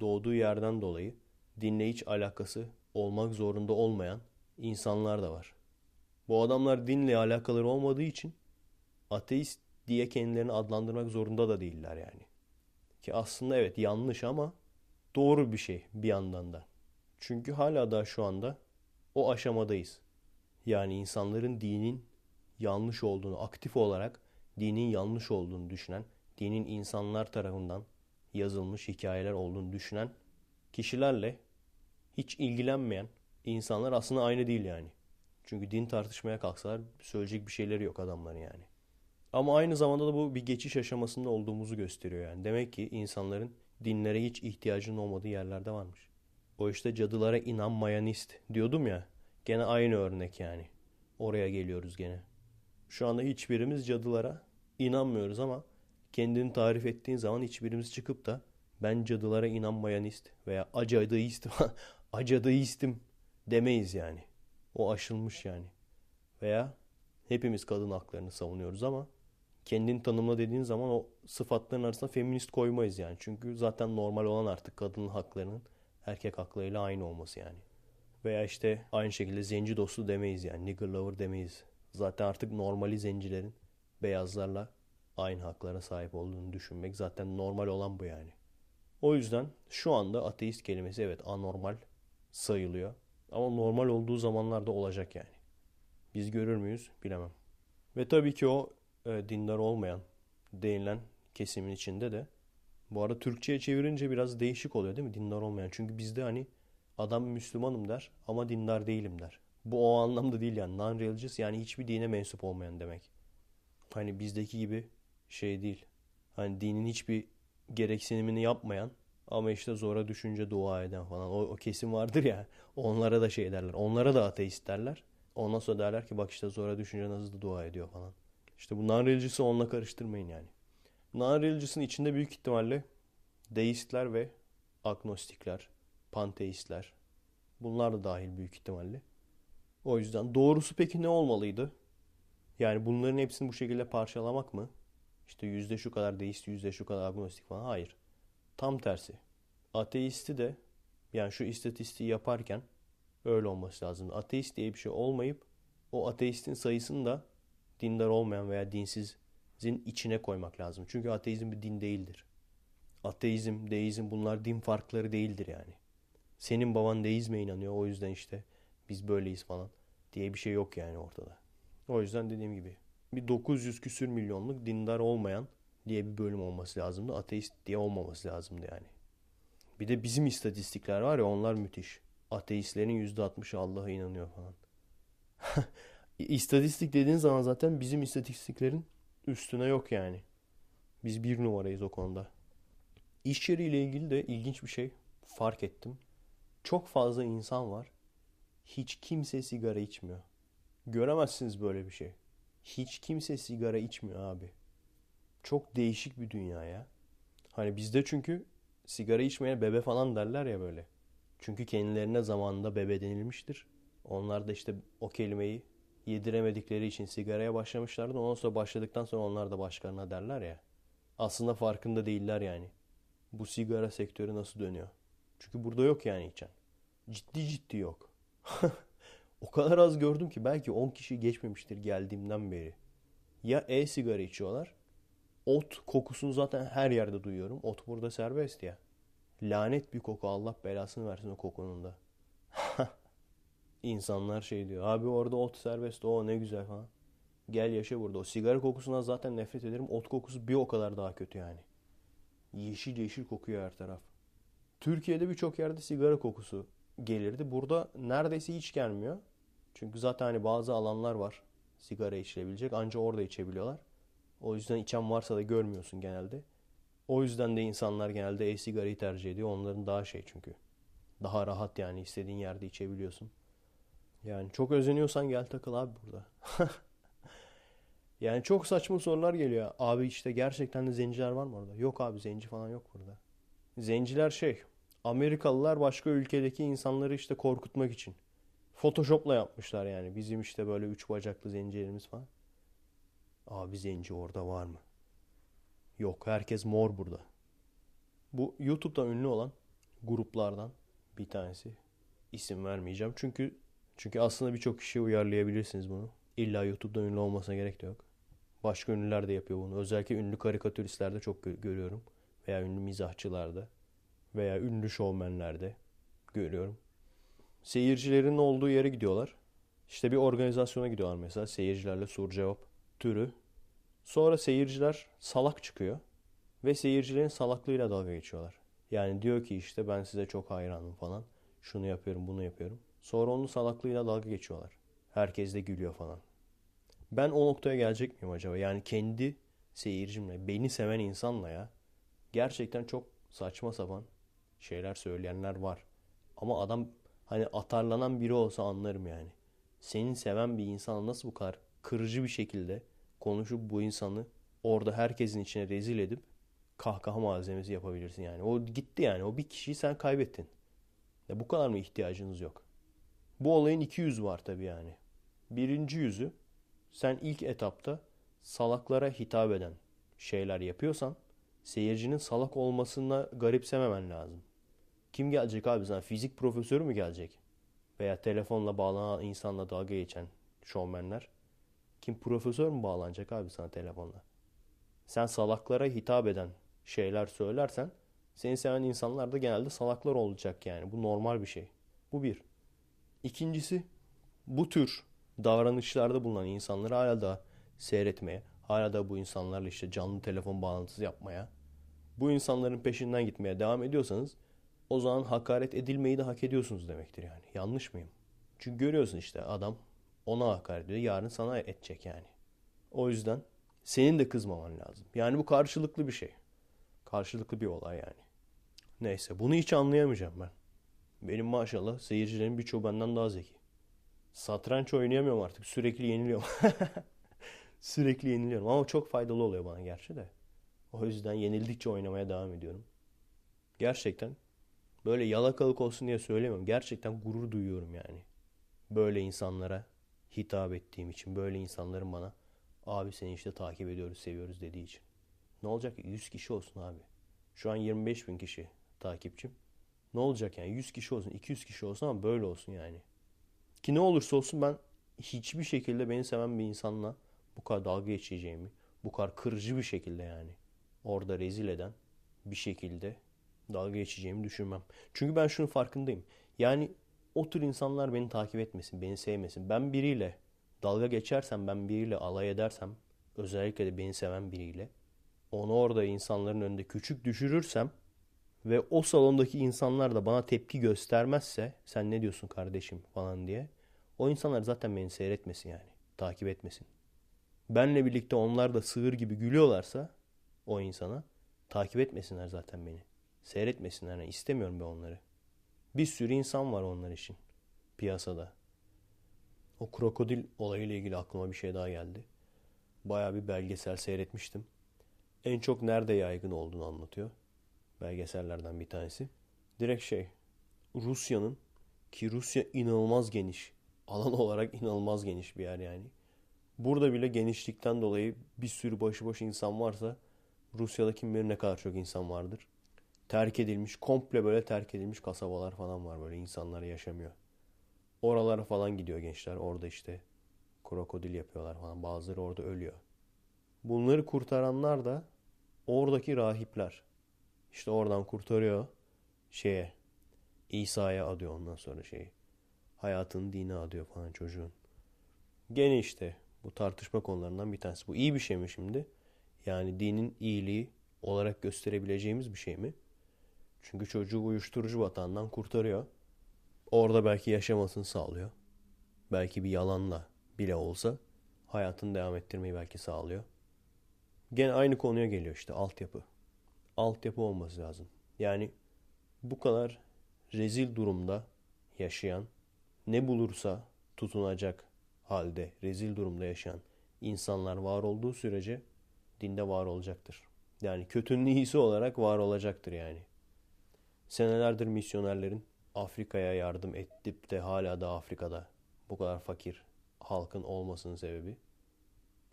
doğduğu yerden dolayı dinle hiç alakası olmak zorunda olmayan insanlar da var. Bu adamlar dinle alakaları olmadığı için ateist diye kendilerini adlandırmak zorunda da değiller yani. Ki aslında evet yanlış ama doğru bir şey bir yandan da. Çünkü hala da şu anda o aşamadayız. Yani insanların dinin yanlış olduğunu aktif olarak dinin yanlış olduğunu düşünen, dinin insanlar tarafından yazılmış hikayeler olduğunu düşünen kişilerle hiç ilgilenmeyen insanlar aslında aynı değil yani. Çünkü din tartışmaya kalksalar söyleyecek bir şeyleri yok adamların yani. Ama aynı zamanda da bu bir geçiş aşamasında olduğumuzu gösteriyor yani. Demek ki insanların dinlere hiç ihtiyacının olmadığı yerlerde varmış. O işte cadılara inanmayanist diyordum ya. Gene aynı örnek yani. Oraya geliyoruz gene. Şu anda hiçbirimiz cadılara inanmıyoruz ama kendini tarif ettiğin zaman hiçbirimiz çıkıp da ben cadılara inanmayanist veya acadeist acadeistim demeyiz yani. O aşılmış yani. Veya hepimiz kadın haklarını savunuyoruz ama kendini tanımla dediğin zaman o sıfatların arasında feminist koymayız yani. Çünkü zaten normal olan artık kadın haklarının erkek haklarıyla aynı olması yani. Veya işte aynı şekilde zenci dostu demeyiz yani. Nigger lover demeyiz. Zaten artık normali zencilerin beyazlarla aynı haklara sahip olduğunu düşünmek zaten normal olan bu yani. O yüzden şu anda ateist kelimesi evet anormal sayılıyor. Ama normal olduğu zamanlarda olacak yani. Biz görür müyüz bilemem. Ve tabii ki o e, dindar olmayan denilen kesimin içinde de bu arada Türkçe'ye çevirince biraz değişik oluyor değil mi? Dindar olmayan. Çünkü bizde hani adam Müslümanım der ama dindar değilim der. Bu o anlamda değil yani. Non-religious yani hiçbir dine mensup olmayan demek. Hani bizdeki gibi şey değil. Hani dinin hiçbir gereksinimini yapmayan ama işte zora düşünce dua eden falan. O, o kesim vardır ya. Onlara da şey derler. Onlara da ateist derler. Ondan sonra derler ki bak işte zora düşünce nasıl da dua ediyor falan. İşte bu non-religious'ı onunla karıştırmayın yani. Non-religious'ın içinde büyük ihtimalle deistler ve agnostikler, panteistler, Bunlar da dahil büyük ihtimalle. O yüzden doğrusu peki ne olmalıydı? Yani bunların hepsini bu şekilde parçalamak mı? İşte yüzde şu kadar deist, yüzde şu kadar agnostik falan. Hayır. Tam tersi. Ateisti de yani şu istatistiği yaparken öyle olması lazım. Ateist diye bir şey olmayıp o ateistin sayısını da dindar olmayan veya dinsizin içine koymak lazım. Çünkü ateizm bir din değildir. Ateizm, deizm bunlar din farkları değildir yani. Senin baban deizme inanıyor o yüzden işte biz böyleyiz falan diye bir şey yok yani ortada. O yüzden dediğim gibi bir 900 küsür milyonluk dindar olmayan diye bir bölüm olması lazımdı. Ateist diye olmaması lazımdı yani. Bir de bizim istatistikler var ya onlar müthiş. Ateistlerin %60'ı Allah'a inanıyor falan. İstatistik dediğin zaman zaten bizim istatistiklerin üstüne yok yani. Biz bir numarayız o konuda. İş yeriyle ilgili de ilginç bir şey fark ettim. Çok fazla insan var. Hiç kimse sigara içmiyor. Göremezsiniz böyle bir şey. Hiç kimse sigara içmiyor abi. Çok değişik bir dünya ya. Hani bizde çünkü sigara içmeye bebe falan derler ya böyle. Çünkü kendilerine zamanında bebe denilmiştir. Onlar da işte o kelimeyi yediremedikleri için sigaraya başlamışlardı. Ondan sonra başladıktan sonra onlar da başkalarına derler ya. Aslında farkında değiller yani. Bu sigara sektörü nasıl dönüyor? Çünkü burada yok yani içen. Ciddi ciddi yok. o kadar az gördüm ki belki 10 kişi geçmemiştir geldiğimden beri. Ya e-sigara içiyorlar. Ot kokusunu zaten her yerde duyuyorum. Ot burada serbest ya. Lanet bir koku Allah belasını versin o kokunun da. İnsanlar şey diyor. Abi orada ot serbest. O ne güzel falan. Gel yaşa burada. O sigara kokusundan zaten nefret ederim. Ot kokusu bir o kadar daha kötü yani. Yeşil yeşil kokuyor her taraf. Türkiye'de birçok yerde sigara kokusu gelirdi. Burada neredeyse hiç gelmiyor. Çünkü zaten hani bazı alanlar var sigara içilebilecek. Ancak orada içebiliyorlar. O yüzden içen varsa da görmüyorsun genelde. O yüzden de insanlar genelde e-sigarayı tercih ediyor. Onların daha şey çünkü. Daha rahat yani istediğin yerde içebiliyorsun. Yani çok özeniyorsan gel takıl abi burada. yani çok saçma sorular geliyor. Abi işte gerçekten de zenciler var mı orada? Yok abi zenci falan yok burada. Zenciler şey Amerikalılar başka ülkedeki insanları işte korkutmak için. Photoshop'la yapmışlar yani. Bizim işte böyle üç bacaklı zencilerimiz falan. Abi zenci orada var mı? Yok herkes mor burada. Bu YouTube'da ünlü olan gruplardan bir tanesi. İsim vermeyeceğim. Çünkü çünkü aslında birçok kişiye uyarlayabilirsiniz bunu. İlla YouTube'da ünlü olmasına gerek de yok. Başka ünlüler de yapıyor bunu. Özellikle ünlü karikatüristlerde çok görüyorum. Veya ünlü mizahçılarda. Veya ünlü şovmenlerde görüyorum. Seyircilerin olduğu yere gidiyorlar. İşte bir organizasyona gidiyorlar mesela. Seyircilerle soru cevap türü. Sonra seyirciler salak çıkıyor. Ve seyircilerin salaklığıyla dalga geçiyorlar. Yani diyor ki işte ben size çok hayranım falan. Şunu yapıyorum bunu yapıyorum. Sonra onun salaklığıyla dalga geçiyorlar. Herkes de gülüyor falan. Ben o noktaya gelecek miyim acaba? Yani kendi seyircimle, beni seven insanla ya gerçekten çok saçma sapan şeyler söyleyenler var. Ama adam hani atarlanan biri olsa anlarım yani. Senin seven bir insan nasıl bu kadar kırıcı bir şekilde konuşup bu insanı orada herkesin içine rezil edip kahkaha malzemesi yapabilirsin yani. O gitti yani. O bir kişiyi sen kaybettin. Ya bu kadar mı ihtiyacınız yok? Bu olayın iki yüzü var tabii yani. Birinci yüzü sen ilk etapta salaklara hitap eden şeyler yapıyorsan seyircinin salak olmasına garipsememen lazım. Kim gelecek abi sana? Fizik profesörü mü gelecek? Veya telefonla bağlanan insanla dalga geçen şovmenler. Kim profesör mü bağlanacak abi sana telefonla? Sen salaklara hitap eden şeyler söylersen seni seven insanlar da genelde salaklar olacak yani. Bu normal bir şey. Bu bir. İkincisi bu tür davranışlarda bulunan insanları hala da seyretmeye, hala da bu insanlarla işte canlı telefon bağlantısı yapmaya, bu insanların peşinden gitmeye devam ediyorsanız o zaman hakaret edilmeyi de hak ediyorsunuz demektir yani. Yanlış mıyım? Çünkü görüyorsun işte adam ona hakaret ediyor. Yarın sana edecek yani. O yüzden senin de kızmaman lazım. Yani bu karşılıklı bir şey. Karşılıklı bir olay yani. Neyse bunu hiç anlayamayacağım ben. Benim maşallah seyircilerin birçoğu benden daha zeki. Satranç oynayamıyorum artık. Sürekli yeniliyorum. Sürekli yeniliyorum. Ama çok faydalı oluyor bana gerçi de. O yüzden yenildikçe oynamaya devam ediyorum. Gerçekten Böyle yalakalık olsun diye söylemiyorum. Gerçekten gurur duyuyorum yani. Böyle insanlara hitap ettiğim için. Böyle insanların bana abi seni işte takip ediyoruz, seviyoruz dediği için. Ne olacak? 100 kişi olsun abi. Şu an 25 bin kişi takipçim. Ne olacak yani? 100 kişi olsun, 200 kişi olsun ama böyle olsun yani. Ki ne olursa olsun ben hiçbir şekilde beni seven bir insanla bu kadar dalga geçeceğimi, bu kadar kırıcı bir şekilde yani orada rezil eden bir şekilde dalga geçeceğimi düşünmem. Çünkü ben şunun farkındayım. Yani o tür insanlar beni takip etmesin, beni sevmesin. Ben biriyle dalga geçersem, ben biriyle alay edersem, özellikle de beni seven biriyle, onu orada insanların önünde küçük düşürürsem ve o salondaki insanlar da bana tepki göstermezse, sen ne diyorsun kardeşim falan diye, o insanlar zaten beni seyretmesin yani, takip etmesin. Benle birlikte onlar da sığır gibi gülüyorlarsa o insana, takip etmesinler zaten beni. Seyretmesinler. Yani istemiyorum ben onları. Bir sürü insan var onlar için piyasada. O krokodil olayıyla ilgili aklıma bir şey daha geldi. Baya bir belgesel seyretmiştim. En çok nerede yaygın olduğunu anlatıyor. Belgesellerden bir tanesi. Direkt şey Rusya'nın ki Rusya inanılmaz geniş. Alan olarak inanılmaz geniş bir yer yani. Burada bile genişlikten dolayı bir sürü başıboş insan varsa Rusya'da kim bilir ne kadar çok insan vardır terk edilmiş, komple böyle terk edilmiş kasabalar falan var böyle insanlar yaşamıyor. Oralara falan gidiyor gençler. Orada işte krokodil yapıyorlar falan. Bazıları orada ölüyor. Bunları kurtaranlar da oradaki rahipler. İşte oradan kurtarıyor şeye İsa'ya adıyor ondan sonra şeyi. Hayatın dini adıyor falan çocuğun. Gene işte bu tartışma konularından bir tanesi. Bu iyi bir şey mi şimdi? Yani dinin iyiliği olarak gösterebileceğimiz bir şey mi? Çünkü çocuğu uyuşturucu batağından kurtarıyor. Orada belki yaşamasını sağlıyor. Belki bir yalanla bile olsa hayatını devam ettirmeyi belki sağlıyor. Gene aynı konuya geliyor işte altyapı. Altyapı olması lazım. Yani bu kadar rezil durumda yaşayan, ne bulursa tutunacak halde rezil durumda yaşayan insanlar var olduğu sürece dinde var olacaktır. Yani kötünün iyisi olarak var olacaktır yani. Senelerdir misyonerlerin Afrika'ya yardım edip de hala da Afrika'da bu kadar fakir halkın olmasının sebebi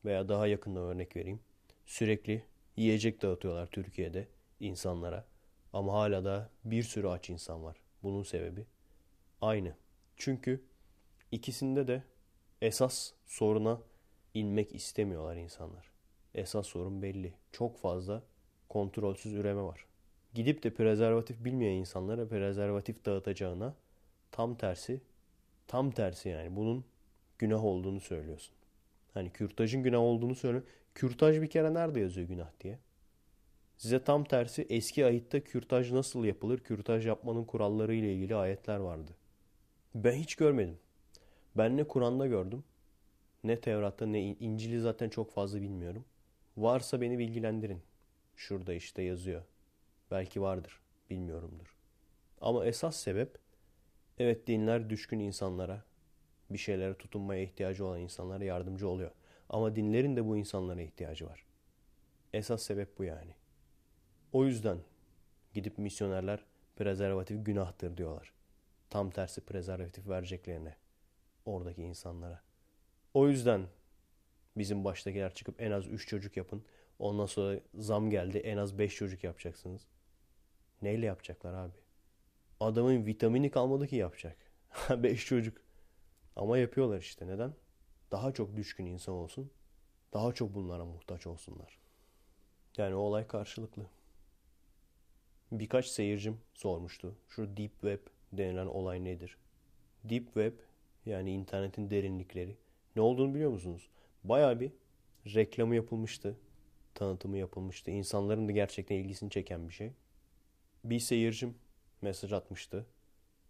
veya daha yakında örnek vereyim. Sürekli yiyecek dağıtıyorlar Türkiye'de insanlara ama hala da bir sürü aç insan var. Bunun sebebi aynı. Çünkü ikisinde de esas soruna inmek istemiyorlar insanlar. Esas sorun belli. Çok fazla kontrolsüz üreme var gidip de prezervatif bilmeyen insanlara prezervatif dağıtacağına tam tersi tam tersi yani bunun günah olduğunu söylüyorsun. Hani kürtajın günah olduğunu söyle. Kürtaj bir kere nerede yazıyor günah diye? Size tam tersi eski ayitte kürtaj nasıl yapılır, kürtaj yapmanın kuralları ile ilgili ayetler vardı. Ben hiç görmedim. Ben ne Kur'an'da gördüm, ne Tevrat'ta ne İncil'i zaten çok fazla bilmiyorum. Varsa beni bilgilendirin. Şurada işte yazıyor. Belki vardır. Bilmiyorumdur. Ama esas sebep evet dinler düşkün insanlara, bir şeylere tutunmaya ihtiyacı olan insanlara yardımcı oluyor. Ama dinlerin de bu insanlara ihtiyacı var. Esas sebep bu yani. O yüzden gidip misyonerler prezervatif günahtır diyorlar. Tam tersi prezervatif vereceklerine oradaki insanlara. O yüzden bizim baştakiler çıkıp en az 3 çocuk yapın. Ondan sonra zam geldi en az 5 çocuk yapacaksınız. Neyle yapacaklar abi? Adamın vitamini kalmadı ki yapacak. Beş çocuk. Ama yapıyorlar işte. Neden? Daha çok düşkün insan olsun. Daha çok bunlara muhtaç olsunlar. Yani o olay karşılıklı. Birkaç seyircim sormuştu. Şu Deep Web denilen olay nedir? Deep Web yani internetin derinlikleri. Ne olduğunu biliyor musunuz? Baya bir reklamı yapılmıştı. Tanıtımı yapılmıştı. İnsanların da gerçekten ilgisini çeken bir şey bir seyircim mesaj atmıştı.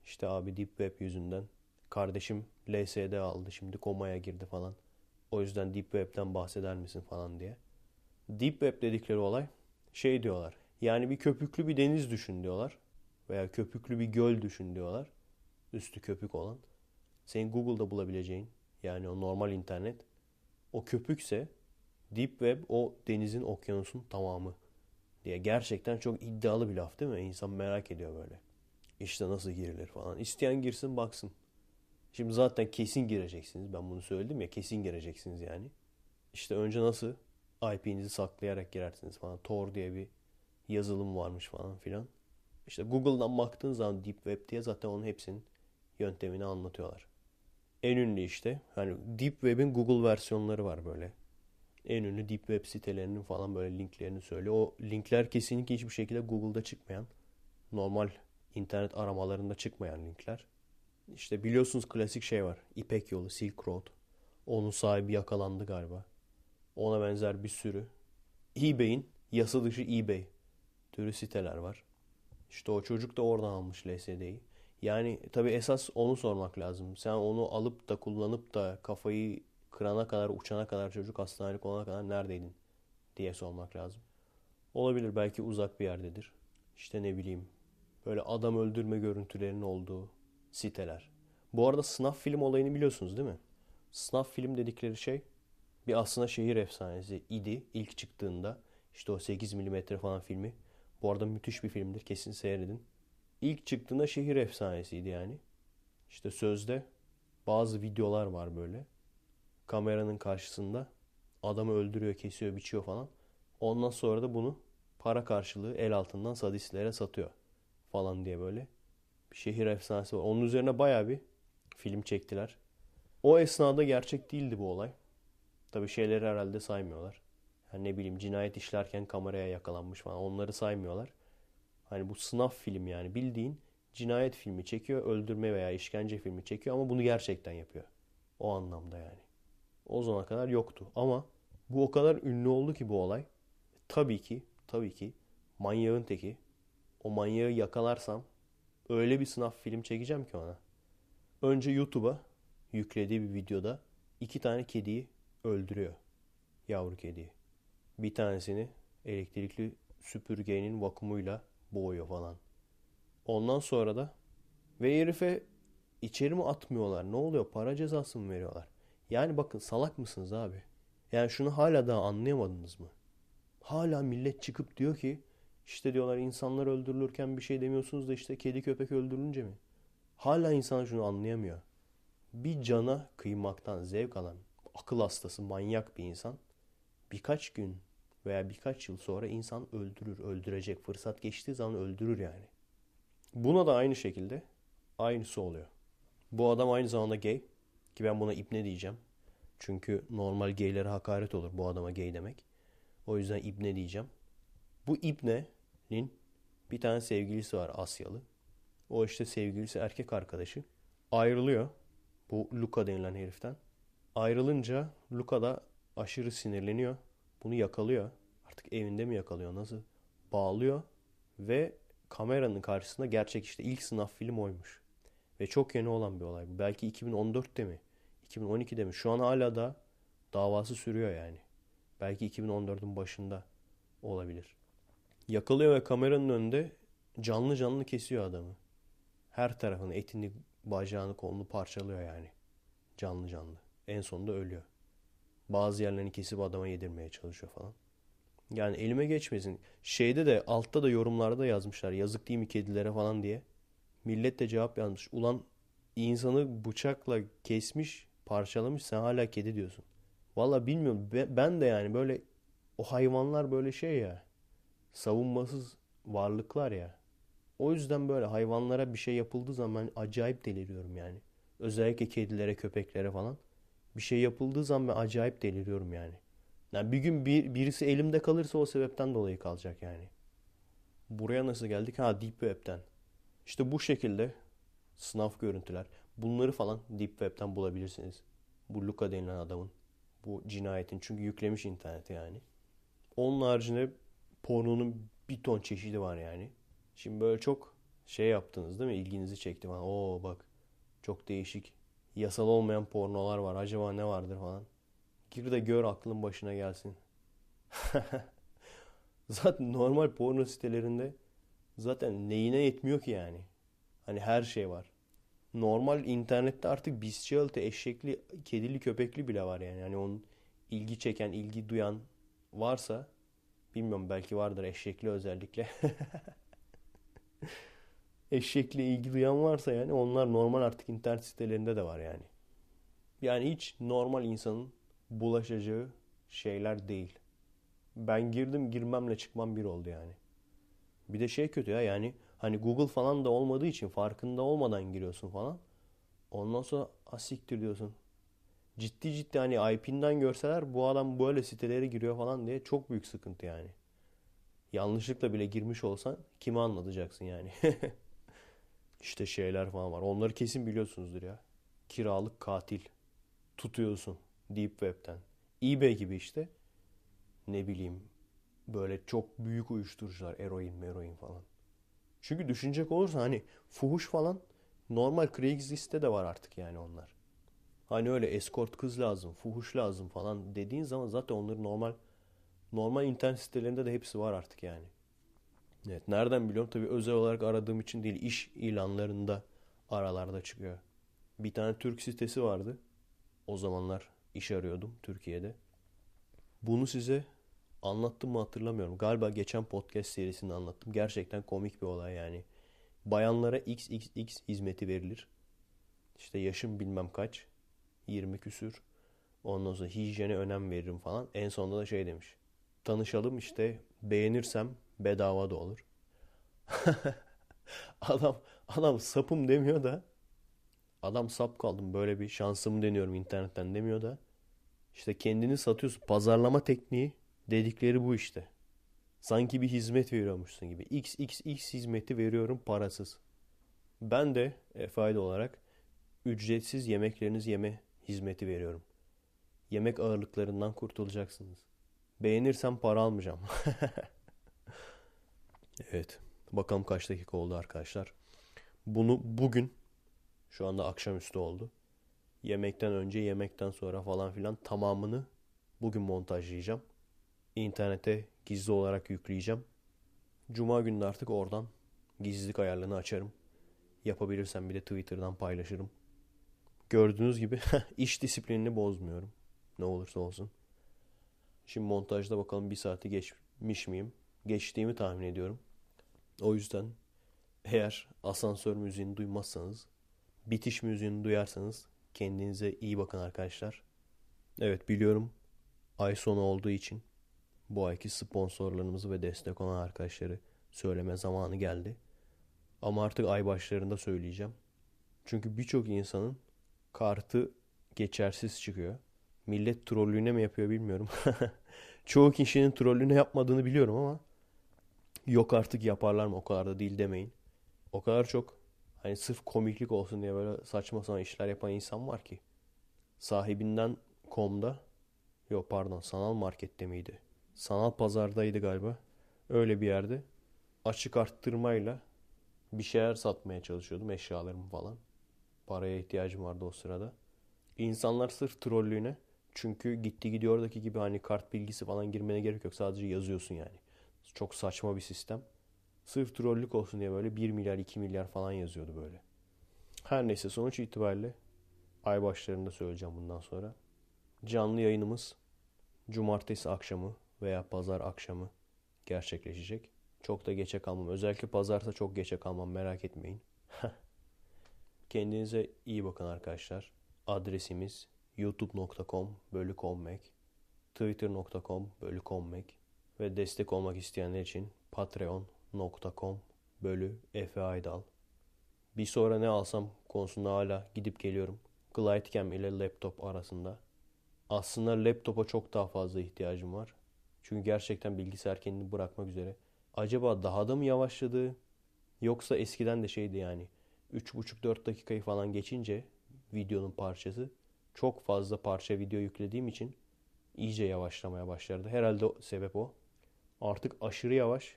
İşte abi Deep Web yüzünden kardeşim LSD aldı şimdi komaya girdi falan. O yüzden Deep Web'den bahseder misin falan diye. Deep Web dedikleri olay şey diyorlar. Yani bir köpüklü bir deniz düşün diyorlar. Veya köpüklü bir göl düşün diyorlar. Üstü köpük olan. Senin Google'da bulabileceğin yani o normal internet. O köpükse Deep Web o denizin okyanusun tamamı diye. Gerçekten çok iddialı bir laf değil mi? İnsan merak ediyor böyle. İşte nasıl girilir falan. İsteyen girsin baksın. Şimdi zaten kesin gireceksiniz. Ben bunu söyledim ya kesin gireceksiniz yani. İşte önce nasıl IP'nizi saklayarak girersiniz falan. Tor diye bir yazılım varmış falan filan. İşte Google'dan baktığın zaman Deep Web diye zaten onun hepsinin yöntemini anlatıyorlar. En ünlü işte hani Deep Web'in Google versiyonları var böyle. En ünlü Deep Web sitelerinin falan böyle linklerini söylüyor. O linkler kesinlikle hiçbir şekilde Google'da çıkmayan, normal internet aramalarında çıkmayan linkler. İşte biliyorsunuz klasik şey var. İpek yolu, Silk Road. Onun sahibi yakalandı galiba. Ona benzer bir sürü. eBay'in yasa dışı eBay türü siteler var. İşte o çocuk da oradan almış LSD'yi. Yani tabi esas onu sormak lazım. Sen onu alıp da kullanıp da kafayı kırana kadar, uçana kadar çocuk hastanelik olana kadar neredeydin diye sormak lazım. Olabilir belki uzak bir yerdedir. İşte ne bileyim böyle adam öldürme görüntülerinin olduğu siteler. Bu arada sınav film olayını biliyorsunuz değil mi? Sınav film dedikleri şey bir aslında şehir efsanesi idi ilk çıktığında. İşte o 8 mm falan filmi. Bu arada müthiş bir filmdir kesin seyredin. İlk çıktığında şehir efsanesiydi yani. İşte sözde bazı videolar var böyle. Kameranın karşısında adamı öldürüyor, kesiyor, biçiyor falan. Ondan sonra da bunu para karşılığı el altından sadistlere satıyor falan diye böyle bir şehir efsanesi var. Onun üzerine baya bir film çektiler. O esnada gerçek değildi bu olay. Tabi şeyleri herhalde saymıyorlar. Yani ne bileyim cinayet işlerken kameraya yakalanmış falan onları saymıyorlar. Hani bu sınav film yani bildiğin cinayet filmi çekiyor, öldürme veya işkence filmi çekiyor ama bunu gerçekten yapıyor. O anlamda yani. O zamana kadar yoktu ama bu o kadar ünlü oldu ki bu olay. Tabii ki, tabii ki manyağın teki. O manyağı yakalarsam öyle bir sınav film çekeceğim ki ona. Önce YouTube'a yüklediği bir videoda iki tane kediyi öldürüyor. Yavru kediyi. Bir tanesini elektrikli süpürgenin vakumuyla boğuyor falan. Ondan sonra da ve herife içeri mi atmıyorlar? Ne oluyor? Para cezası mı veriyorlar? Yani bakın salak mısınız abi? Yani şunu hala daha anlayamadınız mı? Hala millet çıkıp diyor ki işte diyorlar insanlar öldürülürken bir şey demiyorsunuz da işte kedi köpek öldürülünce mi? Hala insan şunu anlayamıyor. Bir cana kıymaktan zevk alan akıl hastası manyak bir insan birkaç gün veya birkaç yıl sonra insan öldürür, öldürecek. Fırsat geçtiği zaman öldürür yani. Buna da aynı şekilde aynısı oluyor. Bu adam aynı zamanda gay ki ben buna ibne diyeceğim. Çünkü normal gaylere hakaret olur bu adama gay demek. O yüzden ibne diyeceğim. Bu ibnenin bir tane sevgilisi var Asyalı. O işte sevgilisi erkek arkadaşı. Ayrılıyor bu Luka denilen heriften. Ayrılınca Luka da aşırı sinirleniyor. Bunu yakalıyor. Artık evinde mi yakalıyor nasıl? Bağlıyor ve kameranın karşısında gerçek işte ilk sınav film oymuş. Ve çok yeni olan bir olay. Belki 2014'te mi? 2012'de mi? Şu an hala da davası sürüyor yani. Belki 2014'ün başında olabilir. Yakalıyor ve kameranın önünde canlı canlı kesiyor adamı. Her tarafını, etini, bacağını, kolunu parçalıyor yani. Canlı canlı. En sonunda ölüyor. Bazı yerlerini kesip adama yedirmeye çalışıyor falan. Yani elime geçmesin. Şeyde de altta da yorumlarda yazmışlar. Yazık değil mi kedilere falan diye. Millet de cevap yazmış. Ulan insanı bıçakla kesmiş, parçalamış sen hala kedi diyorsun. Valla bilmiyorum. Ben de yani böyle o hayvanlar böyle şey ya. Savunmasız varlıklar ya. O yüzden böyle hayvanlara bir şey yapıldığı zaman acayip deliriyorum yani. Özellikle kedilere, köpeklere falan bir şey yapıldığı zaman ben acayip deliriyorum yani. Yani bir gün bir, birisi elimde kalırsa o sebepten dolayı kalacak yani. Buraya nasıl geldik? Ha Deep Web'ten. İşte bu şekilde sınav görüntüler. Bunları falan Deep Web'ten bulabilirsiniz. Bu Luca denilen adamın. Bu cinayetin. Çünkü yüklemiş internete yani. Onun haricinde pornonun bir ton çeşidi var yani. Şimdi böyle çok şey yaptınız değil mi? İlginizi çekti falan. Oo bak çok değişik yasal olmayan pornolar var. Acaba ne vardır falan. Gir de gör aklın başına gelsin. zaten normal porno sitelerinde zaten neyine yetmiyor ki yani. Hani her şey var. Normal internette artık bestiality, eşekli, kedili, köpekli bile var yani. Hani onun ilgi çeken, ilgi duyan varsa bilmiyorum belki vardır eşekli özellikle. eşekle ilgi duyan varsa yani onlar normal artık internet sitelerinde de var yani. Yani hiç normal insanın bulaşacağı şeyler değil. Ben girdim girmemle çıkmam bir oldu yani. Bir de şey kötü ya yani hani Google falan da olmadığı için farkında olmadan giriyorsun falan. Ondan sonra asiktir diyorsun. Ciddi ciddi hani IP'nden görseler bu adam böyle sitelere giriyor falan diye çok büyük sıkıntı yani. Yanlışlıkla bile girmiş olsan kime anlatacaksın yani. işte şeyler falan var. Onları kesin biliyorsunuzdur ya. Kiralık katil tutuyorsun Deep Web'ten. eBay gibi işte. Ne bileyim böyle çok büyük uyuşturucular, eroin, meroin falan. Çünkü düşünecek olursa hani fuhuş falan normal Craigslist'te de var artık yani onlar. Hani öyle escort kız lazım, fuhuş lazım falan dediğin zaman zaten onların normal normal internet sitelerinde de hepsi var artık yani. Evet nereden biliyorum? Tabii özel olarak aradığım için değil iş ilanlarında aralarda çıkıyor. Bir tane Türk sitesi vardı. O zamanlar iş arıyordum Türkiye'de. Bunu size anlattım mı hatırlamıyorum. Galiba geçen podcast serisinde anlattım. Gerçekten komik bir olay yani. Bayanlara XXX hizmeti verilir. İşte yaşım bilmem kaç. 20 küsür. Ondan sonra hijyene önem veririm falan. En sonunda da şey demiş. Tanışalım işte beğenirsem bedava da olur. adam adam sapım demiyor da adam sap kaldım böyle bir şansımı deniyorum internetten demiyor da işte kendini satıyorsun. Pazarlama tekniği dedikleri bu işte. Sanki bir hizmet veriyormuşsun gibi. XXX hizmeti veriyorum parasız. Ben de e, fayda olarak ücretsiz yemeklerinizi yeme hizmeti veriyorum. Yemek ağırlıklarından kurtulacaksınız. Beğenirsem para almayacağım. evet. Bakalım kaç dakika oldu arkadaşlar. Bunu bugün şu anda akşamüstü oldu. Yemekten önce, yemekten sonra falan filan tamamını bugün montajlayacağım. İnternete gizli olarak yükleyeceğim. Cuma günü artık oradan gizlilik ayarlarını açarım. Yapabilirsem bir de Twitter'dan paylaşırım. Gördüğünüz gibi iş disiplinini bozmuyorum. Ne olursa olsun. Şimdi montajda bakalım bir saati geçmiş miyim? Geçtiğimi tahmin ediyorum. O yüzden eğer asansör müziğini duymazsanız, bitiş müziğini duyarsanız kendinize iyi bakın arkadaşlar. Evet biliyorum ay sonu olduğu için bu ayki sponsorlarımızı ve destek olan arkadaşları söyleme zamanı geldi. Ama artık ay başlarında söyleyeceğim. Çünkü birçok insanın kartı geçersiz çıkıyor. Millet trollüğüne mi yapıyor bilmiyorum. Çoğu kişinin trollüğüne yapmadığını biliyorum ama yok artık yaparlar mı o kadar da değil demeyin. O kadar çok hani sırf komiklik olsun diye böyle saçma sapan işler yapan insan var ki. Sahibinden komda yok pardon sanal markette miydi? Sanal pazardaydı galiba. Öyle bir yerde açık arttırmayla bir şeyler satmaya çalışıyordum eşyalarımı falan. Paraya ihtiyacım vardı o sırada. İnsanlar sırf trollüğüne çünkü gitti gidiyordaki gibi hani kart bilgisi falan girmene gerek yok. Sadece yazıyorsun yani. Çok saçma bir sistem. Sırf trollük olsun diye böyle 1 milyar 2 milyar falan yazıyordu böyle. Her neyse sonuç itibariyle ay başlarında söyleyeceğim bundan sonra. Canlı yayınımız cumartesi akşamı veya pazar akşamı gerçekleşecek. Çok da geçe kalmam. Özellikle pazarsa çok geçe kalmam merak etmeyin. Kendinize iyi bakın arkadaşlar. Adresimiz youtube.com bölü twitter.com bölü ve destek olmak isteyenler için patreon.com bölü Efe Aydal. Bir sonra ne alsam konusunda hala gidip geliyorum. Glidecam ile laptop arasında. Aslında laptopa çok daha fazla ihtiyacım var. Çünkü gerçekten bilgisayar kendini bırakmak üzere. Acaba daha da mı yavaşladı? Yoksa eskiden de şeydi yani 3,5-4 dakikayı falan geçince videonun parçası çok fazla parça video yüklediğim için iyice yavaşlamaya başladı. Herhalde o, sebep o. Artık aşırı yavaş.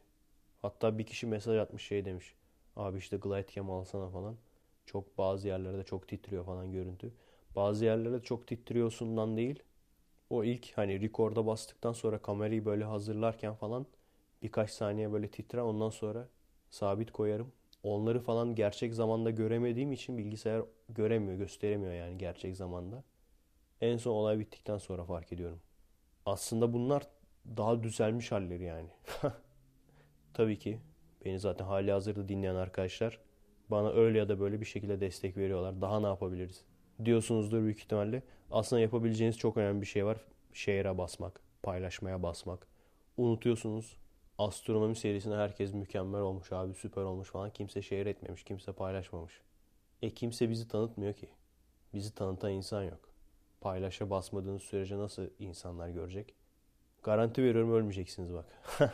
Hatta bir kişi mesaj atmış şey demiş. Abi işte Glidecam alsana falan. Çok bazı yerlerde çok titriyor falan görüntü. Bazı yerlerde çok titriyorsundan değil. O ilk hani rekorda bastıktan sonra kamerayı böyle hazırlarken falan birkaç saniye böyle titrer. Ondan sonra sabit koyarım. Onları falan gerçek zamanda göremediğim için bilgisayar göremiyor, gösteremiyor yani gerçek zamanda. En son olay bittikten sonra fark ediyorum. Aslında bunlar daha düzelmiş halleri yani. Tabii ki beni zaten hali hazırda dinleyen arkadaşlar Bana öyle ya da böyle bir şekilde destek veriyorlar. Daha ne yapabiliriz? Diyorsunuzdur büyük ihtimalle. Aslında yapabileceğiniz çok önemli bir şey var. Şehre basmak, paylaşmaya basmak. Unutuyorsunuz. Astronomi serisinde herkes mükemmel olmuş abi, süper olmuş falan. Kimse şehir etmemiş, kimse paylaşmamış. E kimse bizi tanıtmıyor ki. Bizi tanıtan insan yok. Paylaşa basmadığınız sürece nasıl insanlar görecek? Garanti veriyorum ölmeyeceksiniz bak.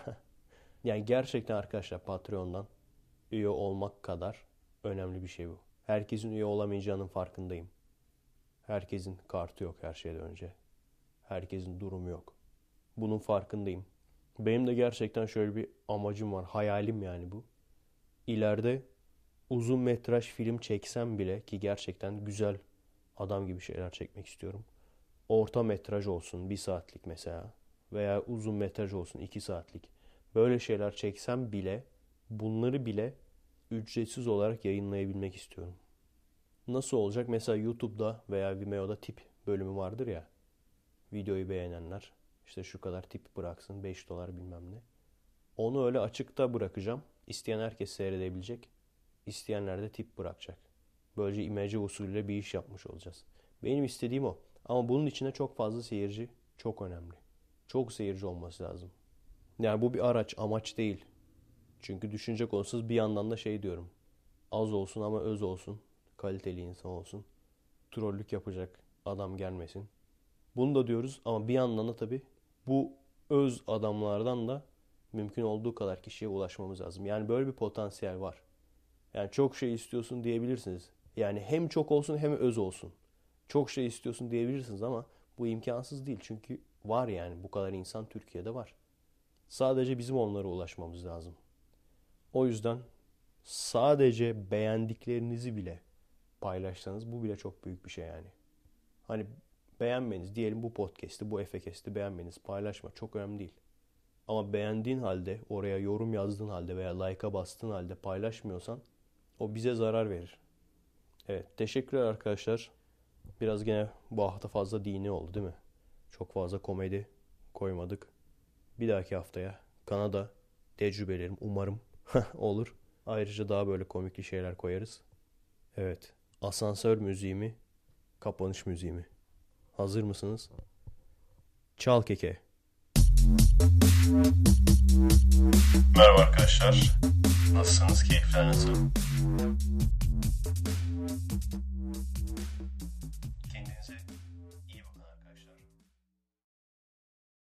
yani gerçekten arkadaşlar Patreon'dan üye olmak kadar önemli bir şey bu. Herkesin üye olamayacağının farkındayım. Herkesin kartı yok her şeyden önce. Herkesin durumu yok. Bunun farkındayım. Benim de gerçekten şöyle bir amacım var. Hayalim yani bu. İleride uzun metraj film çeksem bile ki gerçekten güzel adam gibi şeyler çekmek istiyorum. Orta metraj olsun bir saatlik mesela veya uzun metraj olsun iki saatlik. Böyle şeyler çeksem bile bunları bile ücretsiz olarak yayınlayabilmek istiyorum. Nasıl olacak? Mesela YouTube'da veya Vimeo'da tip bölümü vardır ya. Videoyu beğenenler işte şu kadar tip bıraksın 5 dolar bilmem ne. Onu öyle açıkta bırakacağım. İsteyen herkes seyredebilecek. İsteyenler de tip bırakacak. Böylece imece usulüyle bir iş yapmış olacağız. Benim istediğim o. Ama bunun içinde çok fazla seyirci çok önemli. Çok seyirci olması lazım. Yani bu bir araç, amaç değil. Çünkü düşünecek olsanız bir yandan da şey diyorum. Az olsun ama öz olsun. Kaliteli insan olsun. Trollük yapacak adam gelmesin. Bunu da diyoruz ama bir yandan da tabii bu öz adamlardan da mümkün olduğu kadar kişiye ulaşmamız lazım. Yani böyle bir potansiyel var. Yani çok şey istiyorsun diyebilirsiniz. Yani hem çok olsun hem öz olsun. Çok şey istiyorsun diyebilirsiniz ama bu imkansız değil. Çünkü var yani bu kadar insan Türkiye'de var. Sadece bizim onlara ulaşmamız lazım. O yüzden sadece beğendiklerinizi bile paylaşsanız bu bile çok büyük bir şey yani. Hani beğenmeniz diyelim bu podcast'i, bu efekesti beğenmeniz, paylaşma çok önemli değil. Ama beğendiğin halde, oraya yorum yazdığın halde veya like'a bastığın halde paylaşmıyorsan o bize zarar verir. Evet, teşekkürler arkadaşlar. Biraz gene bu hafta fazla dini oldu değil mi? Çok fazla komedi koymadık. Bir dahaki haftaya Kanada tecrübelerim umarım olur. Ayrıca daha böyle komikli şeyler koyarız. Evet. Asansör müziği mi? Kapanış müziği mi? Hazır mısınız? Çal keke. Merhaba arkadaşlar. Nasılsınız? Keyifler nasıl?